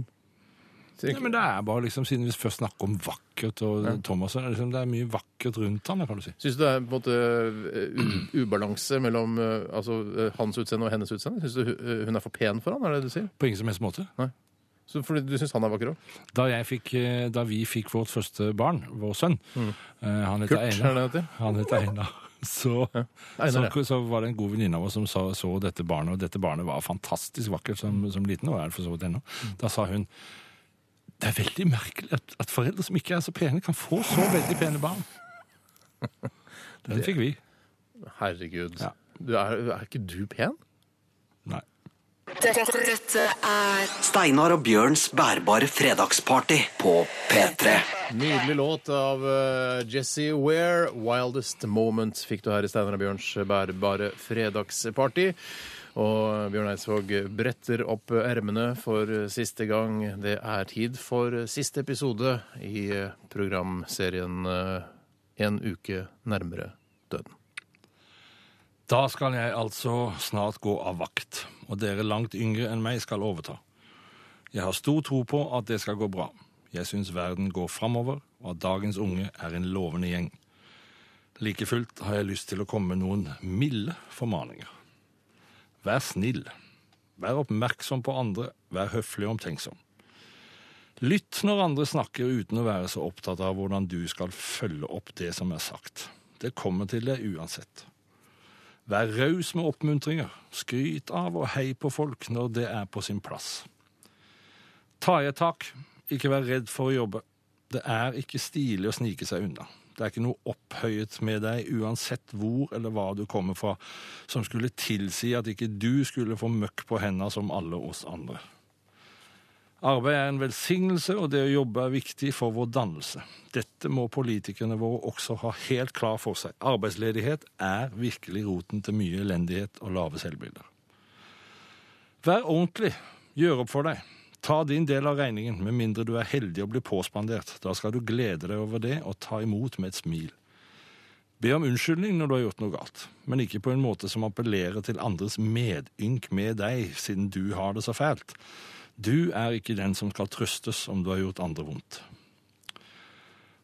Nei, men det er bare liksom, Siden vi først snakker om vakkert og Thomas, er det, liksom, det er mye vakkert rundt han, kan du si. Syns du det er på en måte eh, ubalanse mellom eh, altså, eh, hans utseende og hennes utseende? Syns du hun er for pen for han, er det det du sier? På ingen som helst måte. Så fordi du syns han er vakker òg? Da, fikk, eh, da vi fikk vårt første barn, vår sønn eh, Han heter Kurt, er Einar. det heter? Han heter Einar. Så, Einar, så, så var det en god venninne av oss som så, så dette barnet, og dette barnet var fantastisk vakkert som, som liten, og er for så vidt ennå. Da sa hun det er veldig merkelig at, at foreldre som ikke er så pene, kan få så veldig pene barn. Den fikk vi. Herregud. Ja. Du er, er ikke du pen? Nei. Dette, er Steinar og Bjørns bærbare fredagsparty på P3. Nydelig låt av uh, Jesse Ware. 'Wildest Moment' fikk du her i Steinar og Bjørns bærbare fredagsparty. Og Bjørn Eidsvåg bretter opp ermene for siste gang. Det er tid for siste episode i eh, programserien eh, En uke nærmere døden. Da skal jeg altså snart gå av vakt, og dere langt yngre enn meg skal overta. Jeg har stor tro på at det skal gå bra. Jeg syns verden går framover, og at dagens unge er en lovende gjeng. Like fullt har jeg lyst til å komme med noen milde formaninger. Vær snill. Vær oppmerksom på andre. Vær høflig og omtenksom. Lytt når andre snakker uten å være så opptatt av hvordan du skal følge opp det som er sagt. Det kommer til deg uansett. Vær raus med oppmuntringer. Skryt av og hei på folk når det er på sin plass. Ta i et tak. Ikke vær redd for å jobbe. Det er ikke stilig å snike seg unna. Det er ikke noe opphøyet med deg, uansett hvor eller hva du kommer fra, som skulle tilsi at ikke du skulle få møkk på hendene som alle oss andre. Arbeid er en velsignelse, og det å jobbe er viktig for vår dannelse. Dette må politikerne våre også ha helt klar for seg. Arbeidsledighet er virkelig roten til mye elendighet og lave selvbilder. Vær ordentlig. Gjør opp for deg. Ta din del av regningen, med mindre du er heldig å bli påspandert. Da skal du glede deg over det og ta imot med et smil. Be om unnskyldning når du har gjort noe galt, men ikke på en måte som appellerer til andres medynk med deg, siden du har det så fælt. Du er ikke den som skal trøstes om du har gjort andre vondt.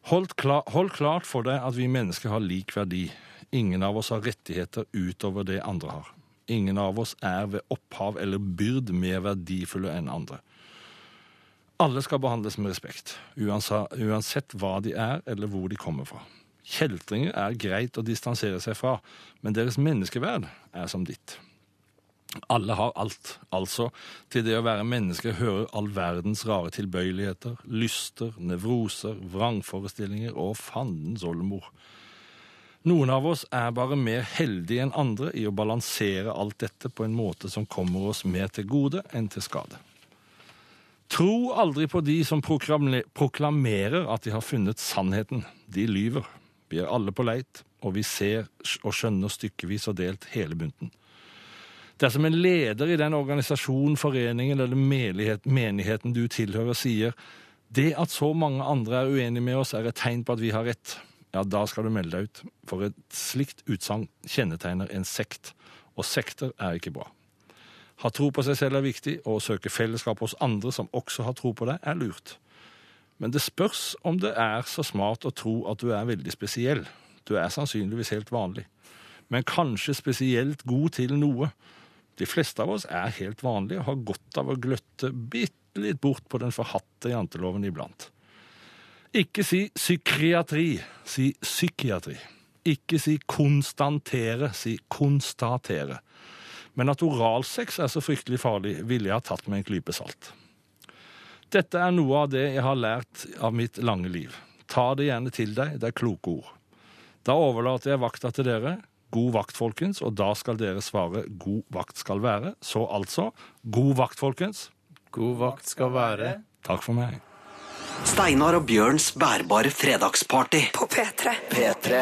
Hold, klar, hold klart for deg at vi mennesker har lik verdi. Ingen av oss har rettigheter utover det andre har. Ingen av oss er ved opphav eller byrd mer verdifulle enn andre. Alle skal behandles med respekt, uansett hva de er eller hvor de kommer fra. Kjeltringer er greit å distansere seg fra, men deres menneskeverd er som ditt. Alle har alt, altså til det å være menneske hører all verdens rare tilbøyeligheter, lyster, nevroser, vrangforestillinger og fandens oldemor. Noen av oss er bare mer heldige enn andre i å balansere alt dette på en måte som kommer oss mer til gode enn til skade. Tro aldri på de som proklamerer at de har funnet sannheten. De lyver. Vi er alle på leit, og vi ser og skjønner stykkevis og delt hele bunten. Dersom en leder i den organisasjonen, foreningen eller menighet- menigheten du tilhører, sier det at så mange andre er uenige med oss, er et tegn på at vi har rett, ja, da skal du melde deg ut. For et slikt utsagn kjennetegner en sekt, og sekter er ikke bra. Ha tro på seg selv er viktig, og å søke fellesskap hos andre som også har tro på deg, er lurt. Men det spørs om det er så smart å tro at du er veldig spesiell. Du er sannsynligvis helt vanlig. Men kanskje spesielt god til noe. De fleste av oss er helt vanlige og har godt av å gløtte bitte litt bort på den forhatte janteloven iblant. Ikke si psykiatri, si psykiatri. Ikke si konstantere, si konstatere. Men at oralsex er så fryktelig farlig, ville jeg ha tatt med en klype salt. Dette er noe av det jeg har lært av mitt lange liv. Ta det gjerne til deg, det er kloke ord. Da overlater jeg vakta til dere. God vakt, folkens, og da skal dere svare god vakt skal være. Så altså, god vakt, folkens. God vakt skal være Takk for meg. Steinar og Bjørns bærbare fredagsparty. på P3. P3.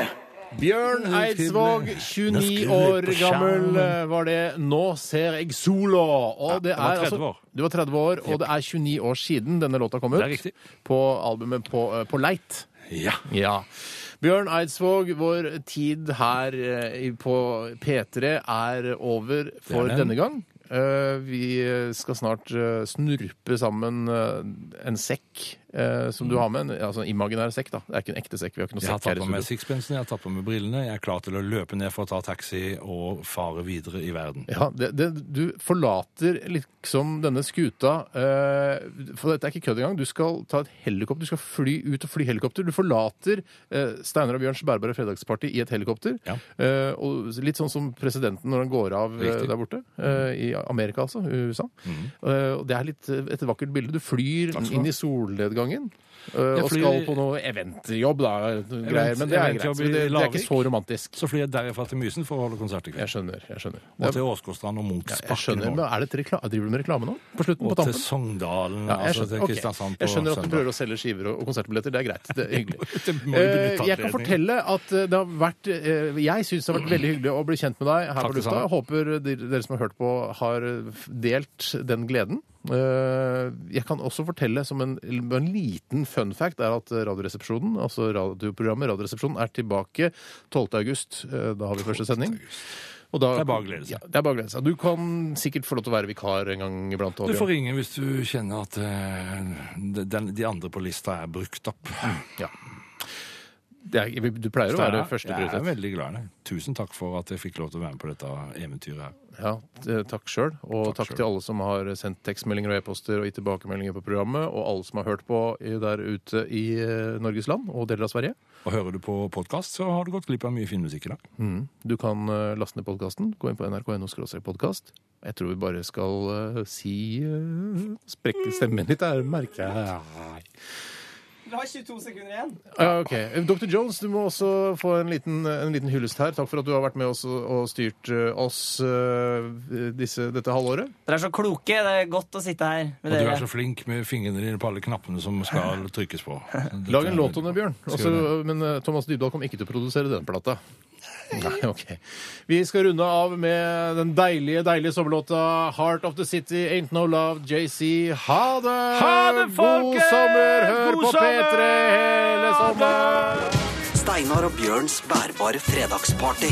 Bjørn Eidsvåg, 29 år gammel eh, var det. Nå ser jeg sola. Og det er altså. Du var 30 år, og det er 29 år siden denne låta kom ut. På albumet På, eh, på Leit. Ja. Ja. Bjørn Eidsvåg, vår tid her eh, på P3 er over for Det er den. denne gang. Eh, Vi skal snart eh, snurpe sammen eh, en sekk eh, som du har med. En, altså en imaginær sekk, da. Det er ikke en ekte sekk. Vi har ikke noe Jeg har sekk her tatt i på meg studio. sixpensen, jeg har tatt på meg brillene. Jeg er klar til å løpe ned for å ta taxi og fare videre i verden. Ja, det, det, Du forlater liksom denne skuta eh, For dette er ikke kødd engang. Du skal ta et helikopter, du skal fly ut og fly helikopter. Du forlater eh, Steinar og Bjørns bærbare fredagsparty i et helikopter. Ja. Eh, og litt sånn som presidenten når han går av eh, Riktig. der borte. eh, I Amerika, altså. i USA. Mhm. Eh, og det er litt eh, et vakkert bilde. Du flyr Takk skal du inn ha. i solnedgangen gangen. Uh, Ja, og skal på noe eventjobb, da. Greier, men det er greit. Det, det er ikke så romantisk. Så flyr jeg derfra til Mysen for å holde konsert i Jeg skjønner. jeg skjønner. Og til Åsgårdstrand og Munchs jeg skjønner, men. Er det til rekla driver du med reklame nå? På slutten? Og på til tampen? Sogndalen, Ja, altså til Ok. Kristiansand på jeg skjønner at du prøver å selge skiver og og konsertbilletter. Det er greit. Det er hyggelig. Benytte Jeg kan fortelle at eh, det har vært uh, Jeg syns det har vært veldig hyggelig å bli kjent med deg her Takk på lufta. Håper dere som har hørt på, har delt den gleden. Eh, Jeg kan også fortelle som en, en liten fun fact er at Radioresepsjonen, altså radioprogrammet Radioresepsjonen, er tilbake 12. august. Eh, Da har vi første sending. Da, Det er bare. Ja, det er bare. Du kan sikkert få lov til å være vikar en gang iblant. Du får ringe hvis du kjenner at uh, de, de andre på lista er brukt opp. Ja. Det er, du pleier å være første prioritet. Jeg er veldig glad i deg. Tusen takk for at jeg fikk lov til å være med på dette eventyret her. Ja, takk sjøl. Og takk, Takk til alle som har sendt tekstmeldinger og e-poster og gitt tilbakemeldinger på programmet, og alle som har hørt på der ute i eh, Norges land og deler av Sverige. Og hører du på podkast, så har du gått glipp av mye fin musikk i dag. Mm. Du kan eh, laste ned podkasten. Gå inn på nrk.no podkast. Jeg tror vi bare skal eh, si uh, Sprekke stemmen litt merker jeg. Du har 22 sekunder igjen. Ja, ok. Dr. Jones, du må også få en liten, en liten hyllest her. Takk for at du har vært med oss og, og styrt eh, oss eh, disse, dette halvåret. Dere er så kloke. Det er godt å sitte her med Og du er så flink med fingrene dine på alle knappene som skal trykkes på. Lag en låt om det, Bjørn. Også, men eh, Thomas Dybdahl kom ikke til å produsere denne plata. Nei, ok. Vi skal runde av med den deilige, deilige sommerlåta 'Heart of the City Ain't No Love', JC. Ha det! Ha det, God sommer! Hør God på sommer! P3 hele sommeren! Steinar og Bjørns bærbare fredagsparty.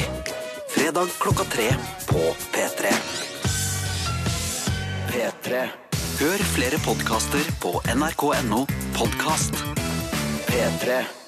Fredag klokka tre på P3. P3. Hør flere podkaster på nrk.no podkast. P3.